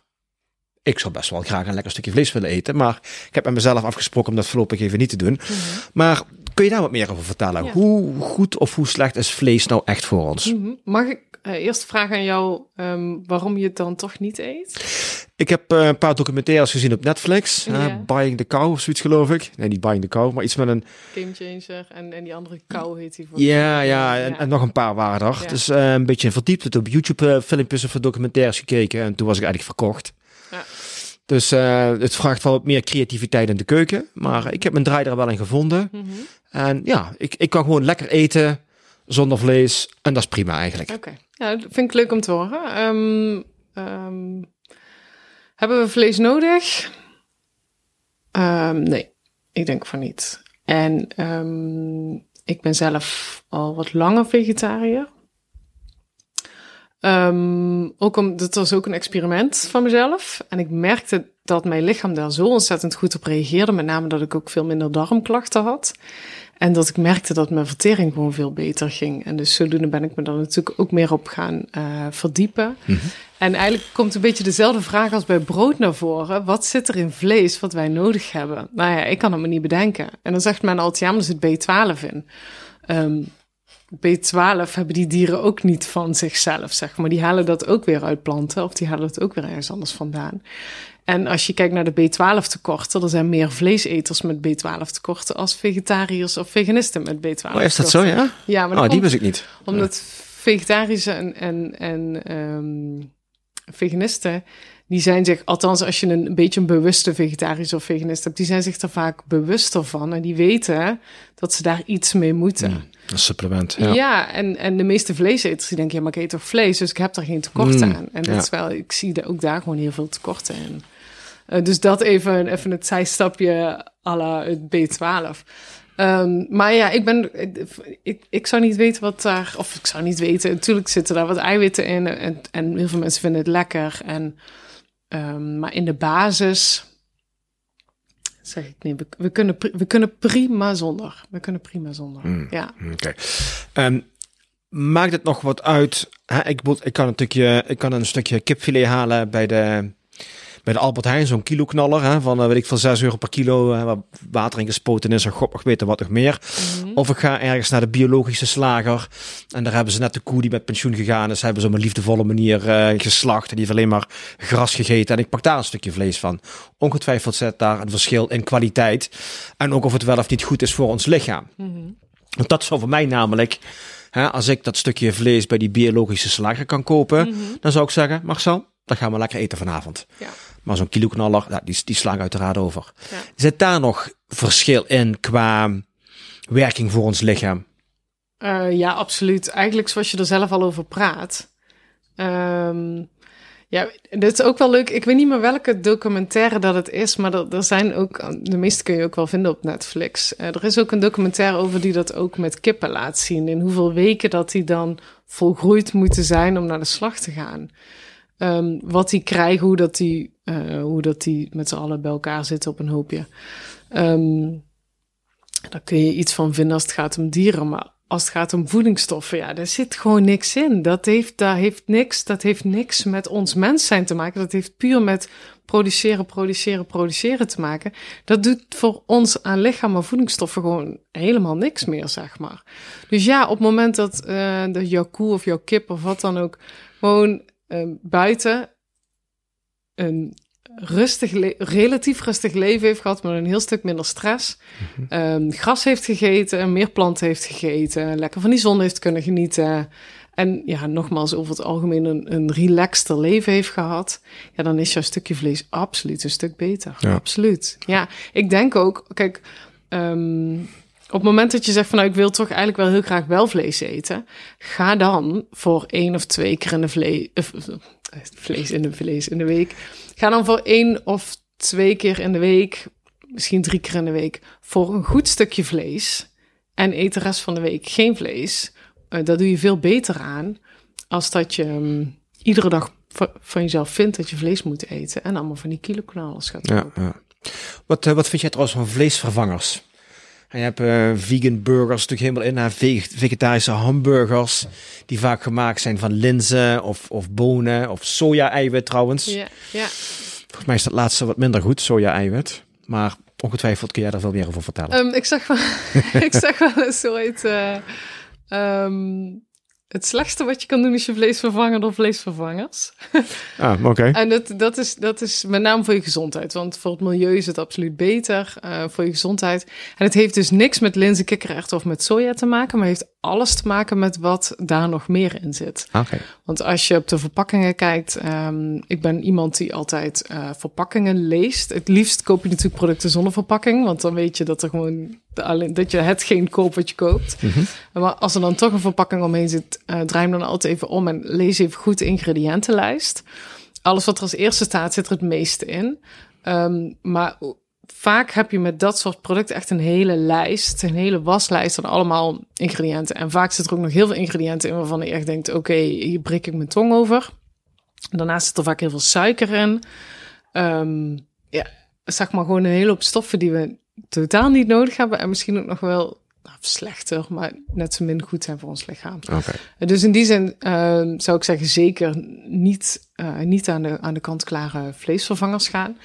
ik zou best wel graag een lekker stukje vlees willen eten. Maar ik heb met mezelf afgesproken om dat voorlopig even niet te doen. Mm -hmm. Maar kun je daar wat meer over vertellen? Ja. Hoe goed of hoe slecht is vlees nou echt voor ons? Mag ik uh, eerst vragen aan jou um, waarom je het dan toch niet eet? Ik heb uh, een paar documentaires gezien op Netflix. Uh, Buying the Cow of zoiets geloof ik. Nee, niet Buying the Cow, maar iets met een... Game Changer en, en die andere cow heet die. Voor ja, ja, en, en, nog een paar waren er. Ja. Dus uh, een beetje verdiept. Het op YouTube filmpjes of documentaires gekeken. En toen was ik eigenlijk verkocht. Ja. Dus het vraagt wel wat meer creativiteit in de keuken. Maar ik heb mijn draai er wel in gevonden. Mm -hmm. En ja, ik, ik kan gewoon lekker eten zonder vlees. En dat is prima eigenlijk. Oké. Ja, dat vind ik leuk om te horen. Um, um, hebben we vlees nodig? Um, nee, ik denk van niet. En ik ben zelf al wat langer vegetariër. ook om, dat was ook een experiment van mezelf. En ik merkte dat mijn lichaam daar zo ontzettend goed op reageerde. Met name dat ik ook veel minder darmklachten had. En dat ik merkte dat mijn vertering gewoon veel beter ging. En dus zodoende ben ik me dan natuurlijk ook meer op gaan uh, verdiepen. Mm -hmm. En eigenlijk komt een beetje dezelfde vraag als bij brood naar voren. Wat zit er in vlees wat wij nodig hebben? Nou ja, ik kan het me niet bedenken. En dan zegt men altijd, ja, maar er zit B12 in. Um, B12 hebben die dieren ook niet van zichzelf, zeg maar. Die halen dat ook weer uit planten of die halen het ook weer ergens anders vandaan. En als je kijkt naar de B12 tekorten, er zijn meer vleeseters met B12 tekorten als vegetariërs of veganisten met B12 tekorten. Oh, is dat zo, ja? Ja, maar oh, die wist ik niet. Omdat ja. vegetarische en, en, en um, veganisten, die zijn zich, althans als je een, een beetje een bewuste vegetarisch of veganist hebt, die zijn zich er vaak bewuster van en die weten dat ze daar iets mee moeten. Een supplement, ja. Ja, en, en de meeste vleeseters die denken, ja, maar ik eet toch vlees, dus ik heb er geen tekort mm, aan. En dat ja. is wel, ik zie ook daar gewoon heel veel tekorten in. Uh, dus dat even, even het zijstapje à la het B12. Um, maar ja, ik ben. Ik, ik zou niet weten wat daar. Of ik zou niet weten. Natuurlijk zitten daar wat eiwitten in. En, en heel veel mensen vinden het lekker. En, um, maar in de basis. Zeg ik niet. We, we, kunnen, we kunnen prima zonder. We kunnen prima zonder. Mm, ja. Oké. Okay. Um, maakt het nog wat uit? Hè? Ik, ik, kan een stukje, ik kan een stukje kipfilet halen bij de bij de Albert Heijn zo'n kiloknaller hè, van uh, weet ik veel 6 euro per kilo waar water in gespoten is en god nog weten wat nog meer. Mm -hmm. Of ik ga ergens naar de biologische slager en daar hebben ze net de koe die met pensioen gegaan is, hebben ze op een liefdevolle manier uh, geslacht en die heeft alleen maar gras gegeten en ik pak daar een stukje vlees van. Ongetwijfeld zit daar een verschil in kwaliteit en ook of het wel of niet goed is voor ons lichaam. Mm -hmm. Want dat zou voor mij namelijk Hè, als ik dat stukje vlees bij die biologische slager kan kopen, mm -hmm. dan zou ik zeggen, Marcel, dan gaan we lekker eten vanavond. Ja. Maar zo'n kiloknaller, ja, die, die slaan uiteraard over. Ja. Zit daar nog verschil in qua werking voor ons lichaam? Uh, ja, absoluut. Eigenlijk zoals je er zelf al over praat. Um, ja, dit is ook wel leuk. Ik weet niet meer welke documentaire dat het is, maar er, er zijn ook, de meeste kun je ook wel vinden op Netflix. Uh, er is ook een documentaire over die dat ook met kippen laat zien. In hoeveel weken dat die dan volgroeid moeten zijn om naar de slag te gaan. Um, wat die krijgen, hoe dat die, uh, hoe dat die met z'n allen bij elkaar zitten op een hoopje. Um, daar kun je iets van vinden als het gaat om dieren, maar als het gaat om voedingsstoffen, ja, daar zit gewoon niks in. Dat heeft, daar heeft niks, dat heeft niks met ons mens zijn te maken. Dat heeft puur met produceren, produceren, produceren te maken. Dat doet voor ons aan lichaam en voedingsstoffen gewoon helemaal niks meer, zeg maar. Dus ja, op het moment dat, uh, dat jouw koe of jouw kip of wat dan ook gewoon uh, buiten een rustig, relatief rustig leven heeft gehad, met een heel stuk minder stress. Mm -hmm. um, gras heeft gegeten, meer planten heeft gegeten, lekker van die zon heeft kunnen genieten. En ja, nogmaals, over het algemeen een, een relaxter leven heeft gehad. Ja, dan is jouw stukje vlees absoluut een stuk beter. Ja. Absoluut. Ja, ik denk ook, kijk, um, op het moment dat je zegt van nou, ik wil toch eigenlijk wel heel graag wel vlees eten, ga dan voor één of twee keer in de vlees, uh, vlees in de vlees in de week, ga dan voor één of twee keer in de week, misschien drie keer in de week, voor een goed stukje vlees en eet de rest van de week geen vlees. Uh, daar doe je veel beter aan als dat je um, iedere dag va- van jezelf vindt dat je vlees moet eten. En allemaal van die kilokanalen gaat Ja, kopen. ja. Wat, eh, wat vind jij trouwens van vleesvervangers? En je hebt eh, vegan burgers natuurlijk helemaal in, hè, veg- vegetarische hamburgers, die vaak gemaakt zijn van linzen of, of bonen of soja-eiwit trouwens. Ja, ja. Volgens mij is dat laatste wat minder goed, soja-eiwit. Maar ongetwijfeld kun jij daar veel meer over vertellen. Ehm, ik zag wel, ik zag wel eens ooit. eh, ehm, het slechtste wat je kan doen is je vlees vervangen door vleesvervangers. ah, oké. En dat, dat, is, dat is met name voor je gezondheid. Want voor het milieu is het absoluut beter eh, voor je gezondheid. En het heeft dus niks met linzen, kikkererwten of met soja te maken. Maar heeft alles te maken met wat daar nog meer in zit. Oké. Want als je op de verpakkingen kijkt, ehm, ik ben iemand die altijd eh, verpakkingen leest. Het liefst koop je natuurlijk producten zonder verpakking, want dan weet je dat er gewoon alleen dat je hetgeen koopt wat je koopt. Mhm. Maar als er dan toch een verpakking omheen zit, eh, draai hem dan altijd even om en lees even goed de ingrediëntenlijst. Alles wat er als eerste staat, zit er het meeste in. Ehm, maar vaak heb je met dat soort producten echt een hele lijst, een hele waslijst van allemaal ingrediënten. En vaak zit er ook nog heel veel ingrediënten in waarvan je echt denkt, oké, hier breek ik mijn tong over. Daarnaast zit er vaak heel veel suiker in. Ehm, ja, zeg maar gewoon een hele hoop stoffen die we totaal niet nodig hebben. En misschien ook nog wel nou, slechter, maar net zo min goed zijn voor ons lichaam. Dus in die zin ehm, zou ik zeggen zeker niet, eh, niet aan, de, aan de kant-klare vleesvervangers gaan.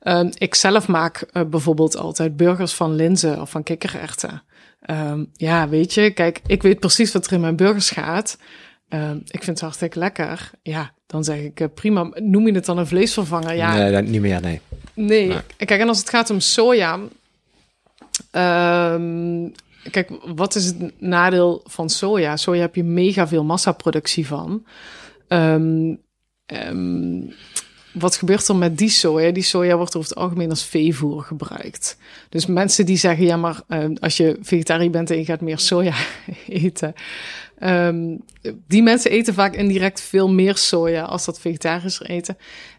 Ehm, ik zelf maak eh, bijvoorbeeld altijd burgers van linzen of van kikkererwten. Ehm, ja, weet je, kijk, ik weet precies wat er in mijn burgers gaat. Ik vind het hartstikke lekker. Ja, dan zeg ik eh, prima. Noem je het dan een vleesvervanger? Ja, Nee, dat niet meer, nee. Nee, Nee. kijk, en als het gaat om soja. Ehm, kijk, wat is het nadeel van soja? Soja heb je mega veel massaproductie van. Ehm, wat gebeurt er met die soja? Die soja wordt over het algemeen als veevoer gebruikt. Dus mensen die zeggen, ja, maar als je vegetariër bent en je gaat meer soja eten. ehm, die mensen eten vaak indirect veel meer soja als dat vegetariërs eten.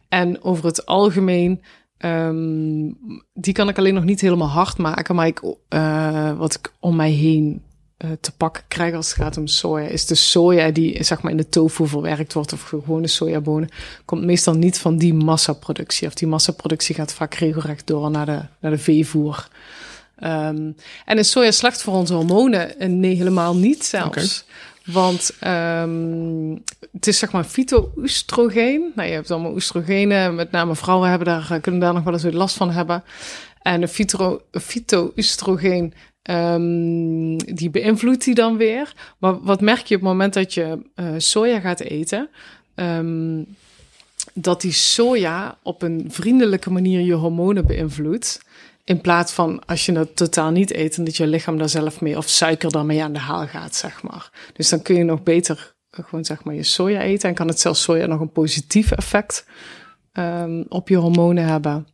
En over het algemeen, ehm, die kan ik alleen nog niet helemaal hard maken. Maar ik, eh, wat ik om mij heen eh, te pakken krijg als het gaat om soja, is de soja die zeg maar in de tofu verwerkt wordt of gewone sojabonen, komt meestal niet van die massaproductie. Of die massaproductie gaat vaak regelrecht door naar de, naar de veevoer. Ehm, en is soja slecht voor onze hormonen? Eh, Nee, helemaal niet zelfs. Want ehm, het is zeg maar fyto-oestrogeen. Nou, je hebt allemaal oestrogenen. Met name vrouwen hebben daar, eh, kunnen daar nog wel eens weer last van hebben. En fytro- fyto-oestrogeen, ehm, die beïnvloedt die dan weer. Maar wat merk je op het moment dat je eh, soja gaat eten? Ehm, dat die soja op een vriendelijke manier je hormonen beïnvloedt. In plaats van als je het totaal niet eet en dat je lichaam daar zelf mee of suiker daarmee aan de haal gaat, zeg maar. Dus dan kun je nog beter eh, gewoon zeg maar je soja eten en kan het zelfs soja nog een positief effect ehm, op je hormonen hebben.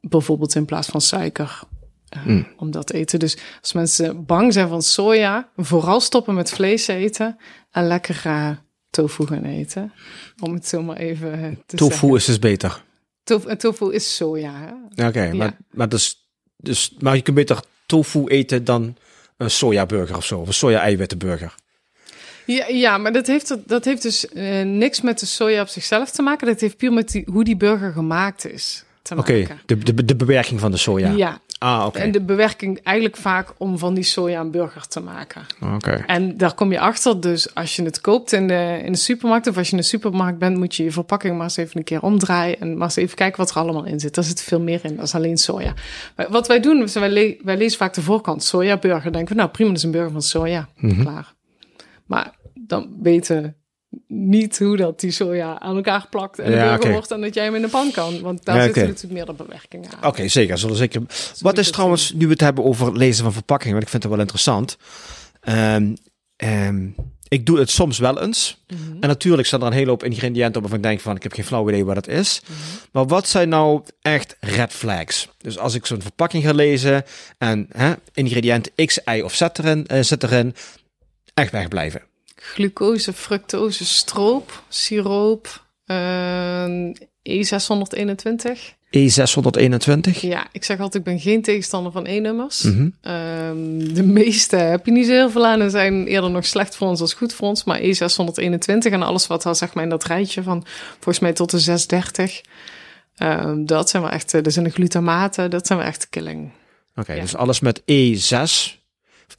Bijvoorbeeld in plaats van suiker. eh, Om dat te eten. Dus als mensen bang zijn van soja, vooral stoppen met vlees eten en lekker eh, tofu gaan eten. Om het zo maar even te zeggen. Tofu is dus beter. Tofu, en tofu is soja. Oké, Ja. maar, maar, dus, dus, maar je kunt beter tofu eten dan een sojaburger of zo. Of een soja-eiwittenburger. Ja, ja, maar dat heeft, dat heeft dus eh, niks met de soja op zichzelf te maken. Dat heeft puur met die, hoe die burger gemaakt is te Oké, de, de, de bewerking van de soja. Ja, Ah, oké. en de bewerking eigenlijk vaak om van die soja een burger te maken. Oké. En daar kom je achter, dus als je het koopt in de, in de supermarkt of als je in de supermarkt bent, moet je je verpakking maar eens even een keer omdraaien en maar eens even kijken wat er allemaal in zit. Daar zit veel meer in, dat is alleen soja. Maar wat wij doen, wij, le- wij lezen vaak de voorkant soja burger. Denken we, nou prima, dat is een burger van soja. Mhm. Klaar. Maar dan weten niet hoe dat die soja aan elkaar plakt en Ja, burger wordt en dat jij hem in de pan kan. Want daar Ja, zitten oké. natuurlijk meer de bewerkingen aan. Oké, zeker. Zullen zeker. Wat is trouwens, nu we het hebben over lezen van verpakkingen, want ik vind het wel interessant. Ehm, ehm, ik doe het soms wel eens. Mhm. En natuurlijk staan er een hele hoop ingrediënten op waarvan ik denk van, ik heb geen flauw idee wat het is. Mhm. Maar wat zijn nou echt red flags? Dus als ik zo'n verpakking ga lezen en hè, ingrediënt X, Y of Z erin, eh, zit erin, echt wegblijven. Glucose, fructose, stroop, siroop, eh, E621. E621. E621? Ja, ik zeg altijd, ik ben geen tegenstander van E-nummers. Mhm. Ehm, de meeste heb je niet zo heel veel aan en zijn eerder nog slecht voor ons als goed voor ons. Maar E621 en alles wat al zeg maar in dat rijtje van volgens mij tot de 630. ehm, dat zijn wel echt, eh, dat zijn de glutamaten, dat zijn wel echt killing. Oké, Ja. dus alles met E6, of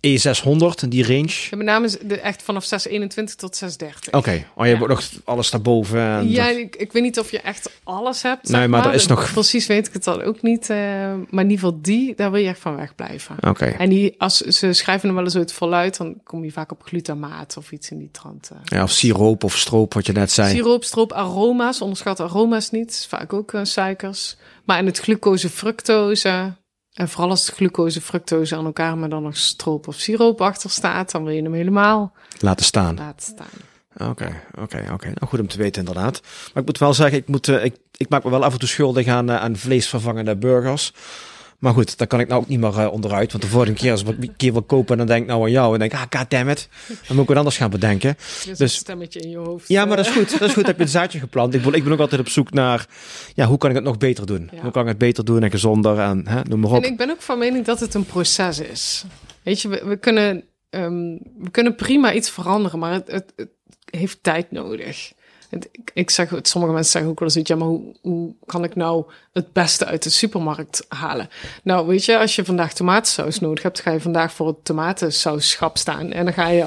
E600, die range. Ja, met name de, echt vanaf 621 tot 630. Oké, oh, je Ja. hebt ook nog alles daarboven. En Ja, dat- ik, ik weet niet of je echt alles hebt. Nee, maar er is nog- Precies weet ik het dan ook niet. eh, maar in ieder geval die, daar wil je echt van wegblijven. Oké, En die, als ze schrijven hem wel eens uit voluit, dan kom je vaak op glutamaat of iets in die trant. eh. ja, of siroop of stroop, wat je net zei. Siroop, stroop, aroma's. Onderschat aroma's niet. Is vaak ook eh, suikers. Maar in het glucose, fructose. En vooral als glucose, fructose aan elkaar, maar dan nog stroop of siroop achter staat, dan wil je hem helemaal Laten staan. laten staan. Oké, oké, oké. Nou, goed om te weten inderdaad. Maar ik moet wel zeggen, ik, moet, eh, ik, ik maak me wel af en toe schuldig aan, eh, aan vleesvervangende burgers. Maar goed, daar kan ik nou ook niet meer eh, onderuit. Want de vorige keer als ik een keer wil kopen, dan denk ik nou aan jou. En denk ik, ah, goddammit. Dan moet ik wat anders gaan bedenken. Dus, Dus- een stemmetje in je hoofd. Ja, maar dat is goed. Dat is goed. Heb je een zaadje geplant. Ik, ik ben ook altijd op zoek naar, ja, hoe kan ik het nog beter doen? Ja. Hoe kan ik het beter doen en gezonder en hè, noem maar op. En ik ben ook van mening dat het een proces is. Weet je, we, we kunnen, ehm, we kunnen prima iets veranderen, maar het, het, het heeft tijd nodig. Het- ik, ik zeg, het, sommige mensen zeggen ook wel eens, ja, maar hoe, hoe kan ik nou het beste uit de supermarkt halen? Nou, weet je, als je vandaag tomatensaus nodig hebt, ga je vandaag voor het tomatensausschap staan en dan ga je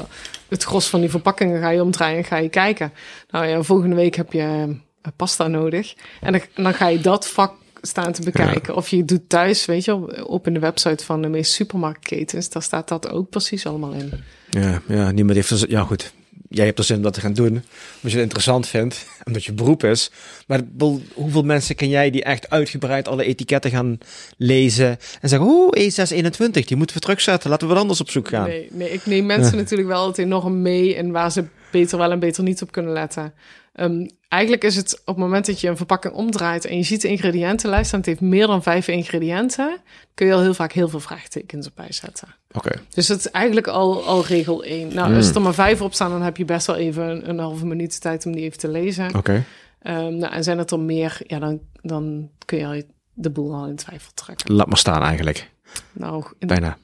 het gros van die verpakkingen ga je omdraaien en ga je kijken. Nou ja, volgende week heb je eh, pasta nodig en dan, dan ga je dat vak staan te bekijken. Of je doet thuis, weet je, op, op in de website van de meeste supermarktketens, daar staat dat ook precies allemaal in. Ja, ja, niemand heeft Ja, goed. Jij hebt er zin om dat te gaan doen. Omdat je het interessant vindt. Omdat je beroep is. Maar hoeveel mensen ken jij die echt uitgebreid alle etiketten gaan lezen. En zeggen, oeh, E621, die moeten we terugzetten. Laten we wat anders op zoek gaan. Nee, nee, ik neem mensen natuurlijk wel altijd enorm mee en waar ze beter wel en beter niet op kunnen letten. Ehm, eigenlijk is het op het moment dat je een verpakking omdraait en je ziet de ingrediëntenlijst en het heeft meer dan vijf ingrediënten, kun je al heel vaak heel veel vraagtekens op zetten. Oké. Dus dat is eigenlijk al, al regel één. Nou, als er maar vijf op staan, dan heb je best wel even een, een halve minuut tijd om die even te lezen. Oké. Ehm, nou, en zijn het er meer, ja, dan, dan kun je al de boel al in twijfel trekken. Laat maar staan eigenlijk. Nou, in Bijna.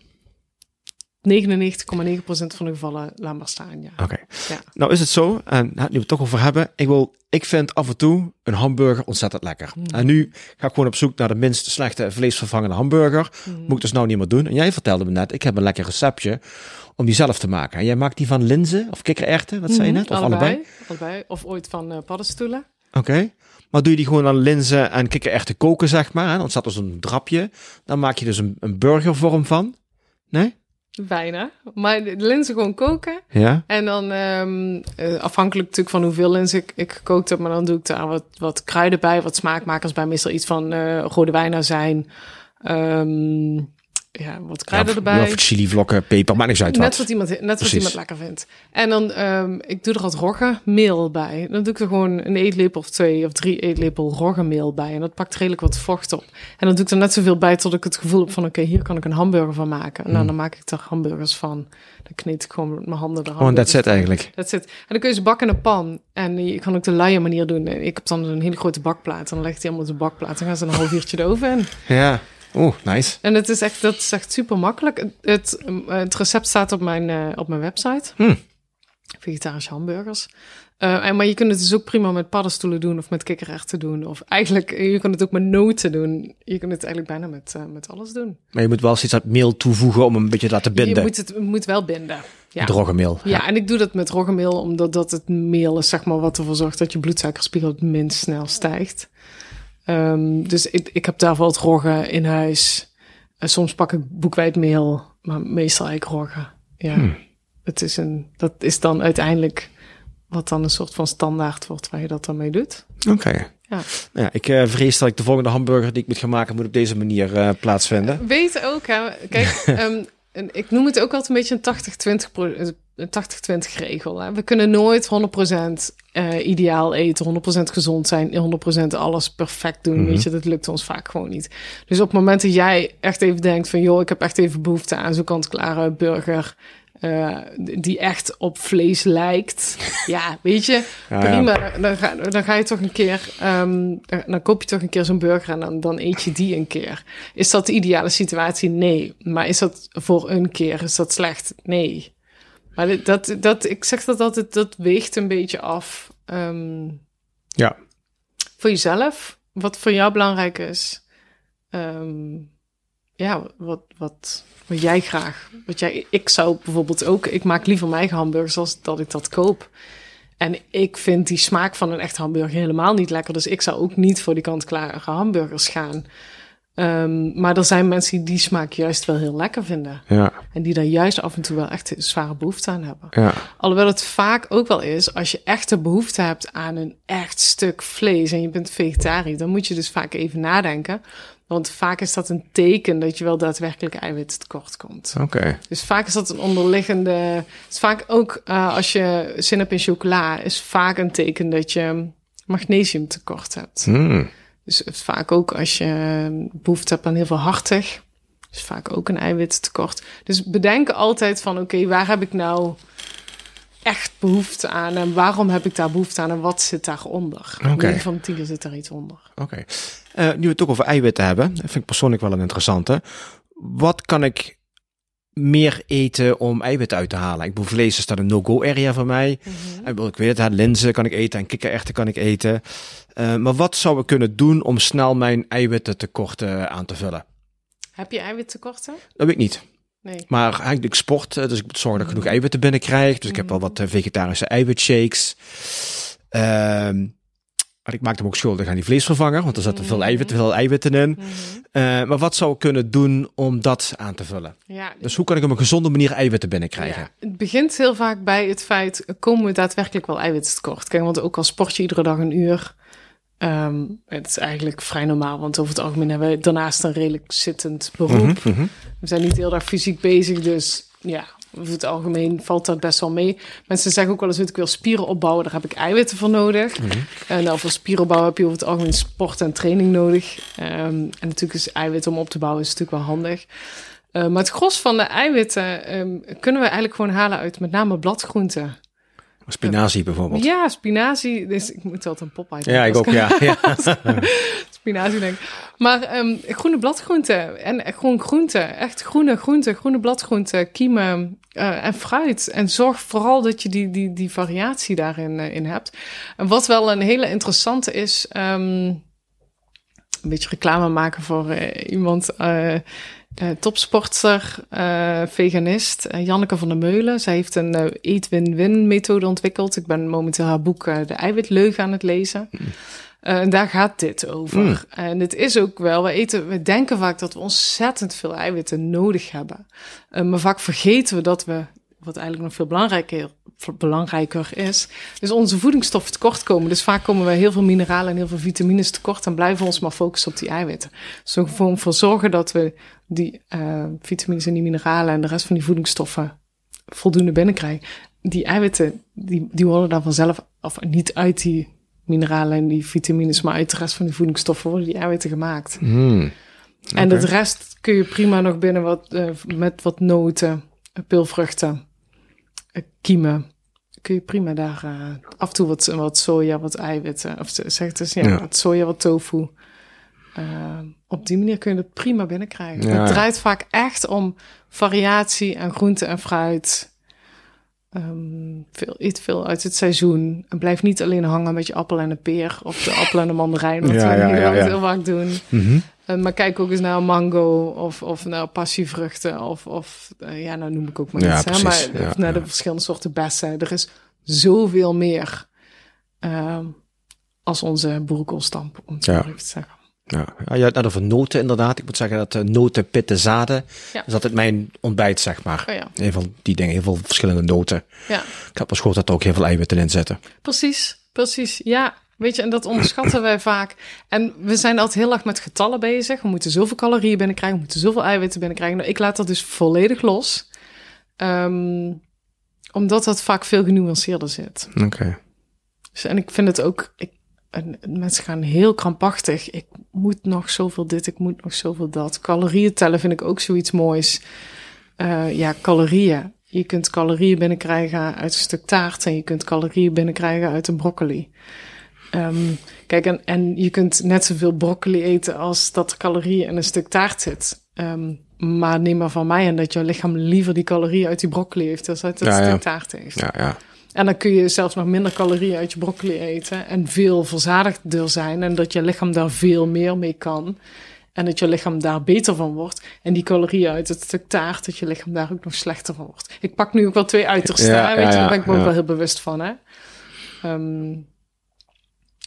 99,9% van de gevallen laat maar staan, ja. Oké. Ja. Nou is het zo, en nu we het toch over hebben. Ik, wil, ik vind af en toe een hamburger ontzettend lekker. En nu ga ik gewoon op zoek naar de minst slechte vleesvervangende hamburger. Moet ik dus nou niet meer doen. En jij vertelde me net, ik heb een lekker receptje om die zelf te maken. En jij maakt die van linzen of kikkererwten, wat zei je net? Of allebei? allebei. Of ooit van eh, paddenstoelen. Oké. Maar doe je die gewoon aan linzen en kikkererwten koken, zeg maar. Hè? Dan staat er zo'n drapje. Dan maak je dus een, een burgervorm van. Nee? Bijna. Maar de linzen gewoon koken. Ja? En dan ehm, eh, afhankelijk natuurlijk van hoeveel linzen ik, ik gekookt heb. Maar dan doe ik daar wat, wat kruiden bij, wat smaakmakers bij. Meestal iets van eh, rode wijnazijn. Ehm ja, wat kruiden Ja, erbij. Of chilivlokken, peper, maakt niks uit Net wat. wat iemand, net wat iemand lekker vindt. En dan, ehm ik doe er wat roggemeel bij. Dan doe ik er gewoon een eetlepel of twee of drie eetlepel roggemeel bij. En dat pakt redelijk wat vocht op. En dan doe ik er net zoveel bij tot ik het gevoel heb van... oké, hier kan ik een hamburger van maken. En nou, dan maak ik er hamburgers van. Dan kneed ik gewoon met mijn handen de Gewoon hamburgers that's it van. eigenlijk. That's it. En dan kun je ze bakken in een pan. En je kan ook de luie manier doen. En Ik heb dan een hele grote bakplaat. En dan leg ik die allemaal op de bakplaat. Dan gaan ze een half uurtje de oven in. Ja. Oeh, nice. En het is echt, dat is echt super makkelijk. Het, het, recept staat op mijn, eh, op mijn website. Hmm. Vegetarische hamburgers. Eh, en, maar je kunt het dus ook prima met paddenstoelen doen of met kikkererwten doen. Of eigenlijk, eh, je kunt het ook met noten doen. Je kunt het eigenlijk bijna met, met alles doen. Maar je moet wel iets het meel toevoegen om een beetje te laten Je binden. moet het moet wel binden. Ja. Roggemeel. Ja, en ik doe dat met roggemeel, omdat dat het meel is, zeg maar, wat ervoor zorgt dat je bloedsuikerspiegel het minst snel stijgt. Ehm, dus ik, ik heb daarvoor het roggen in huis. En soms pak ik boekwijdmeel, maar meestal eigenlijk roggen. Ja, het is een, dat is dan uiteindelijk wat dan een soort van standaard wordt waar je dat dan mee doet. Oké. Ja. Nou ja, ik eh, vrees dat ik de volgende hamburger die ik moet gaan maken, moet op deze manier eh, plaatsvinden. Weet ook, hè, kijk, ehm, en ik noem het ook altijd een beetje een 80-20 pro- een 80-20 regel. Hè. We kunnen nooit 100% eh, ideaal eten, 100% gezond zijn, 100% alles perfect doen. Weet je, dat lukt ons vaak gewoon niet. Dus op het moment dat jij echt even denkt van, joh, ik heb echt even behoefte aan zo'n kant-klare burger. Eh, die echt op vlees lijkt. ja, weet je, Ja, prima. Dan, ga, dan ga je toch een keer, ehm, dan, koop je toch een keer zo'n burger en dan, dan eet je die een keer. Is dat de ideale situatie? Nee. Maar is dat voor een keer, is dat slecht? Nee. Maar dat, dat, ik zeg dat altijd, dat weegt een beetje af. ehm, Ja. voor jezelf, wat voor jou belangrijk is. Ehm, ja, wat, wat, wat jij graag. Wat jij, ik zou bijvoorbeeld ook, ik maak liever mijn eigen hamburgers als dat ik dat koop. En ik vind die smaak van een echt hamburger helemaal niet lekker. Dus ik zou ook niet voor die kant-klare hamburgers gaan. Ehm, maar er zijn mensen die die smaak juist wel heel lekker vinden. Ja, En die daar juist af en toe wel echt zware behoefte aan hebben. ja. Alhoewel het vaak ook wel is, als je echt de behoefte hebt aan een echt stuk vlees en je bent vegetariër, dan moet je dus vaak even nadenken. Want vaak is dat een teken dat je wel daadwerkelijk eiwit tekort komt. Oké. Dus vaak is dat een onderliggende. Het is vaak ook uh, als je zin hebt in chocola, is vaak een teken dat je magnesium tekort hebt. Hmm. Dus vaak ook als je behoefte hebt aan heel veel hartig, is vaak ook een eiwittekort. Dus bedenk altijd van, oké, okay, waar heb ik nou echt behoefte aan en waarom heb ik daar behoefte aan en wat zit daaronder? Okay. van tien zit er iets onder. Oké. Okay. Uh, nu we het ook over eiwitten hebben, vind ik persoonlijk wel een interessante. Wat kan ik meer eten om eiwit uit te halen? Ik bedoel, vlees is dat een no-go area voor mij. Mm -hmm. Ik weet het, linzen kan ik eten en kikkererwten kan ik eten. Uh, maar wat zou ik kunnen doen om snel mijn eiwittentekorten aan te vullen? Heb je eiwittekorten? Dat weet ik niet. Nee. Maar eigenlijk sport, dus ik moet zorgen dat ik genoeg eiwitten binnenkrijg. Dus ik heb wel wat uh, vegetarische eiwitshakes. Um, maar ik maak hem ook schuldig aan die vleesvervanger, want er zitten veel eiwitten, veel eiwitten in. Mm -hmm. uh, maar wat zou ik kunnen doen om dat aan te vullen? Ja, dus hoe kan ik op een gezonde manier eiwitten binnenkrijgen? Ja, het begint heel vaak bij het feit, komen we daadwerkelijk wel eiwittekort? Kijk, want ook al sport je iedere dag een uur, um, het is eigenlijk vrij normaal, want over het algemeen hebben we daarnaast een redelijk zittend beroep. Mm -hmm. We zijn niet de hele dag fysiek bezig, dus ja, over het algemeen valt dat best wel mee. Mensen zeggen ook wel eens, ik wil spieren opbouwen, daar heb ik eiwitten voor nodig. Mhm. Mm -hmm. En nou, voor spieren opbouwen heb je over het algemeen sport en training nodig. Um, en natuurlijk is eiwit om op te bouwen is natuurlijk wel handig. Uh, maar het gros van de eiwitten um, kunnen we eigenlijk gewoon halen uit met name bladgroenten. Spinazie bijvoorbeeld. Ja, spinazie. Dus ik moet altijd een pop uit. Ja, ik ook, ja. ja. spinazie denk ik. Maar um, groene bladgroenten en gewoon groenten. Echt groene groenten, groene bladgroenten, kiemen uh, en fruit. En zorg vooral dat je die, die, die variatie daarin uh, in hebt. En wat wel een hele interessante is... Um, een beetje reclame maken voor uh, iemand... Uh, topsporter, uh, veganist, uh, Janneke van der Meulen. Zij heeft een eat-win-win methode ontwikkeld. Ik ben momenteel haar boek De Eiwitleugen aan het lezen. Mm. en daar gaat dit over. Mm. En het is ook wel, we, eten, we denken vaak dat we ontzettend veel eiwitten nodig hebben. maar vaak vergeten we dat we, wat eigenlijk nog veel belangrijker, belangrijker is, dus onze voedingsstoffen tekort komen. Dus vaak komen we heel veel mineralen en heel veel vitamines tekort en blijven we ons maar focussen op die eiwitten. Dus we gewoon voor zorgen dat we die uh, vitamines en die mineralen en de rest van die voedingsstoffen voldoende binnenkrijgen. Die eiwitten, die, die worden dan vanzelf, of niet uit die mineralen en die vitamines, maar uit de rest van die voedingsstoffen worden die eiwitten gemaakt. Mm. Okay. En de rest kun je prima nog binnen wat, uh, met wat noten, pilvruchten, kiemen. Kun je prima daar uh, af en toe wat, wat soja, wat eiwitten, of zeg het eens, ja, ja. wat soja, wat tofu. Uh, op die manier kun je het prima binnenkrijgen. Ja. Het draait vaak echt om variatie en groente en fruit. Um, veel, eet veel uit het seizoen. En blijf niet alleen hangen met je appel en een peer of de appel en de mandarijn, wat ja, we ja, ja, heel vaak doen. Mm -hmm. uh, maar kijk ook eens naar een mango of, of naar passievruchten of, of uh, ja, nou noem ik ook maar iets. Hè? Maar of naar de verschillende soorten bessen. Er is zoveel meer uh, als onze boerenkoolstamp, om het zo even te zeggen. Ja, ja je had net over noten inderdaad. Ik moet zeggen dat uh, noten, pitten, zaden, ja. is altijd mijn ontbijt, zeg maar. Oh, ja. Heel veel die dingen, heel veel verschillende noten. Ja. Ik heb pas gehoord dat er ook heel veel eiwitten in zitten. Precies, precies. Ja, weet je, en dat onderschatten wij vaak. En we zijn altijd heel erg met getallen bezig. We moeten zoveel calorieën binnenkrijgen, we moeten zoveel eiwitten binnenkrijgen. Nou, ik laat dat dus volledig los. Um, omdat dat vaak veel genuanceerder zit. Oké. Okay. Dus, en ik vind het ook... Ik, en mensen gaan heel krampachtig. Ik moet nog zoveel dit, ik moet nog zoveel dat. Calorieën tellen vind ik ook zoiets moois. Uh, ja, calorieën. je kunt calorieën binnenkrijgen uit een stuk taart en je kunt calorieën binnenkrijgen uit een broccoli. Ehm, kijk, en, en je kunt net zoveel broccoli eten als dat er calorieën in een stuk taart zit. Ehm, maar neem maar van mij en dat jouw lichaam liever die calorieën uit die broccoli heeft dan uit Ja, stuk ja. taart heeft. Ja, ja. En dan kun je zelfs nog minder calorieën uit je broccoli eten en veel verzadigder zijn en dat je lichaam daar veel meer mee kan. En dat je lichaam daar beter van wordt. En die calorieën uit het stuk taart, dat je lichaam daar ook nog slechter van wordt. Ik pak nu ook wel twee uitersten, Ja, weet ja, je, daar ben ik me ook wel heel bewust van. Hè? Ehm,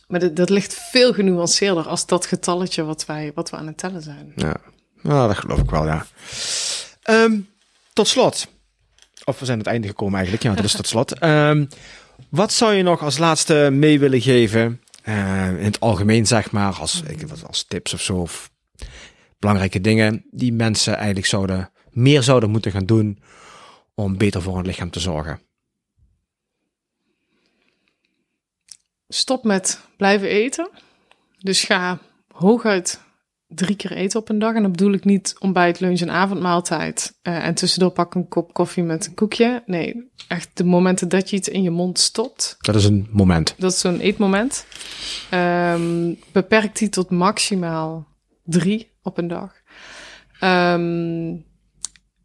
maar dat, dat ligt veel genuanceerder als dat getalletje wat wij, wat we aan het tellen zijn. Ja, nou, dat geloof ik wel, ja. Ehm, tot slot. Of we zijn aan het einde gekomen eigenlijk. Ja, dat is tot slot. Ehm, wat zou je nog als laatste mee willen geven? eh, in het algemeen, zeg maar, als, als tips of zo. Of belangrijke dingen die mensen eigenlijk zouden, meer zouden moeten gaan doen om beter voor hun lichaam te zorgen. Stop met blijven eten. Dus ga hooguit drie keer eten op een dag. En dan bedoel ik niet ontbijt, lunch en avondmaaltijd. eh, en tussendoor pak een kop koffie met een koekje. Nee, echt de momenten dat je iets in je mond stopt. Dat is een moment. Dat is zo'n eetmoment. Ehm, beperk die tot maximaal drie op een dag. Ehm,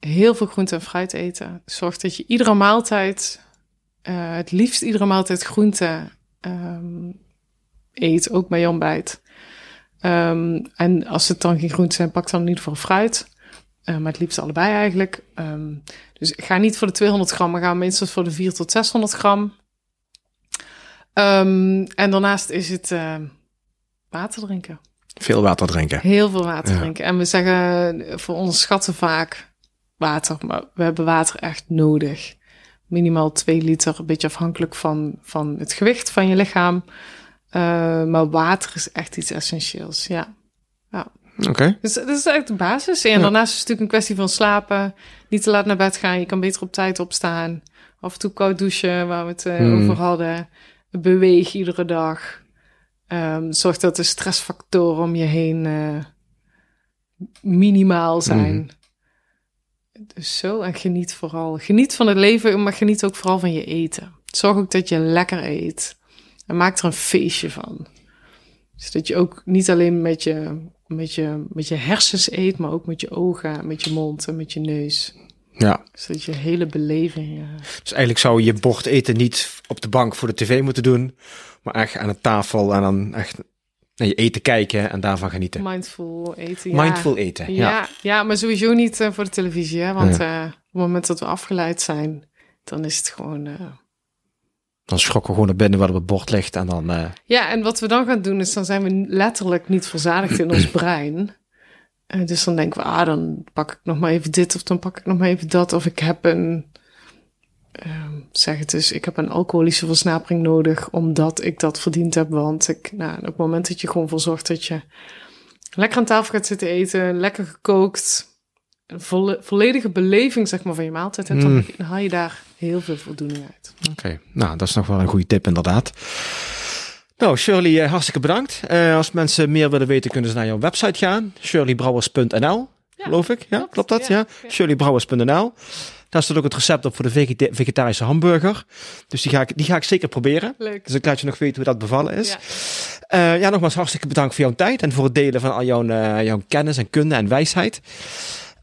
heel veel groente en fruit eten. Zorg dat je iedere maaltijd, eh, het liefst iedere maaltijd groente ehm, eet, ook bij je ontbijt. Ehm, en als het dan geen groenten zijn, pak dan in ieder geval fruit. Eh, maar het liefst allebei eigenlijk. Ehm, dus ga niet voor de 200 gram, maar ga minstens voor de 400 tot 600 gram. Ehm, en daarnaast is het eh, water drinken. Veel water drinken. Heel veel water Ja. drinken. En we zeggen, voor onderschatten vaak water, maar we hebben water echt nodig. Minimaal 2 liter, een beetje afhankelijk van, van het gewicht van je lichaam. Eh, maar water is echt iets essentieels, ja. Oké. Dus dat is eigenlijk de basis. En daarnaast is het natuurlijk een kwestie van slapen. Niet te laat naar bed gaan. Je kan beter op tijd opstaan. Af en toe koud douchen, waar we het eh, Hmm. over hadden. Beweeg iedere dag. Ehm, zorg dat de stressfactoren om je heen eh, minimaal zijn. Mhm. Dus zo, en geniet vooral. Geniet van het leven, maar geniet ook vooral van je eten. Zorg ook dat je lekker eet. En maak er een feestje van. Zodat je ook niet alleen met je, met je, met je hersens eet, maar ook met je ogen, met je mond en met je neus. Ja. Zodat je hele beleving. eh, Dus eigenlijk zou je je bord eten niet op de bank voor de tv moeten doen, maar echt aan de tafel en dan echt naar je eten kijken en daarvan genieten. mindful eten. Ja. Mindful eten. Ja, Ja. ja. maar sowieso niet eh, voor de televisie. Hè? Want eh, op het moment dat we afgeleid zijn, dan is het gewoon. Dan schrokken we gewoon naar binnen wat op het bord ligt en dan. eh, Ja, en wat we dan gaan doen is, dan zijn we letterlijk niet verzadigd in ons brein. Eh, dus dan denken we, ah, dan pak ik nog maar even dit of dan pak ik nog maar even dat. Of ik heb een, ehm, zeg het eens, ik heb een alcoholische versnapering nodig omdat ik dat verdiend heb. Want ik, nou, op het moment dat je gewoon voor zorgt dat je lekker aan tafel gaat zitten eten, lekker gekookt, volle- volledige beleving zeg maar van je maaltijd hebt, dan, dan haal je daar heel veel voldoening uit. Oké, nou dat is nog wel een goede tip inderdaad. Nou, Shirley, eh, hartstikke bedankt. Eh, als mensen meer willen weten, kunnen ze naar jouw website gaan. shirleybrouwers.nl, geloof ik. Ja, klopt. klopt dat? Ja, Ja, shirleybrouwers.nl. Daar staat ook het recept op voor de vegeta- vegetarische hamburger. Dus die ga, ik, die ga ik zeker proberen. Leuk. Dus ik laat je nog weten hoe dat bevallen is. Ja. Eh, ja, nogmaals hartstikke bedankt voor jouw tijd en voor het delen van al jouw, eh, jouw kennis en kunde en wijsheid.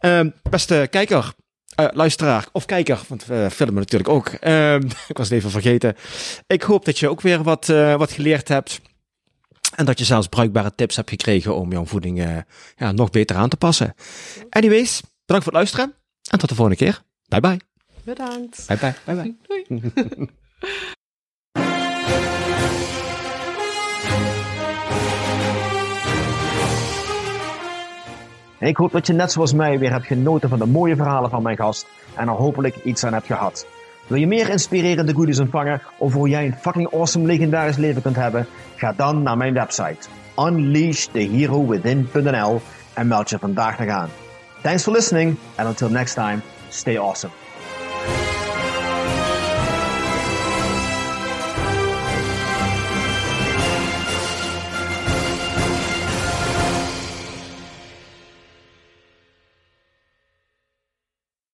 Ehm, beste kijker, eh, luisteraar of kijker, want we filmen natuurlijk ook. Ehm, ik was het even vergeten. Ik hoop dat je ook weer wat, eh, wat geleerd hebt. En dat je zelfs bruikbare tips hebt gekregen om jouw voeding eh, ja, nog beter aan te passen. Anyways, bedankt voor het luisteren. En tot de volgende keer. Bye bye. Bedankt. Bye bye. Bye bye. Doei. Ik hoop dat je net zoals mij weer hebt genoten van de mooie verhalen van mijn gast en er hopelijk iets aan hebt gehad. Wil je meer inspirerende goodies ontvangen over hoe jij een fucking awesome legendarisch leven kunt hebben? Ga dan naar mijn website unleashtheherowithin.nl en meld je vandaag nog aan. Thanks for listening and until next time, stay awesome.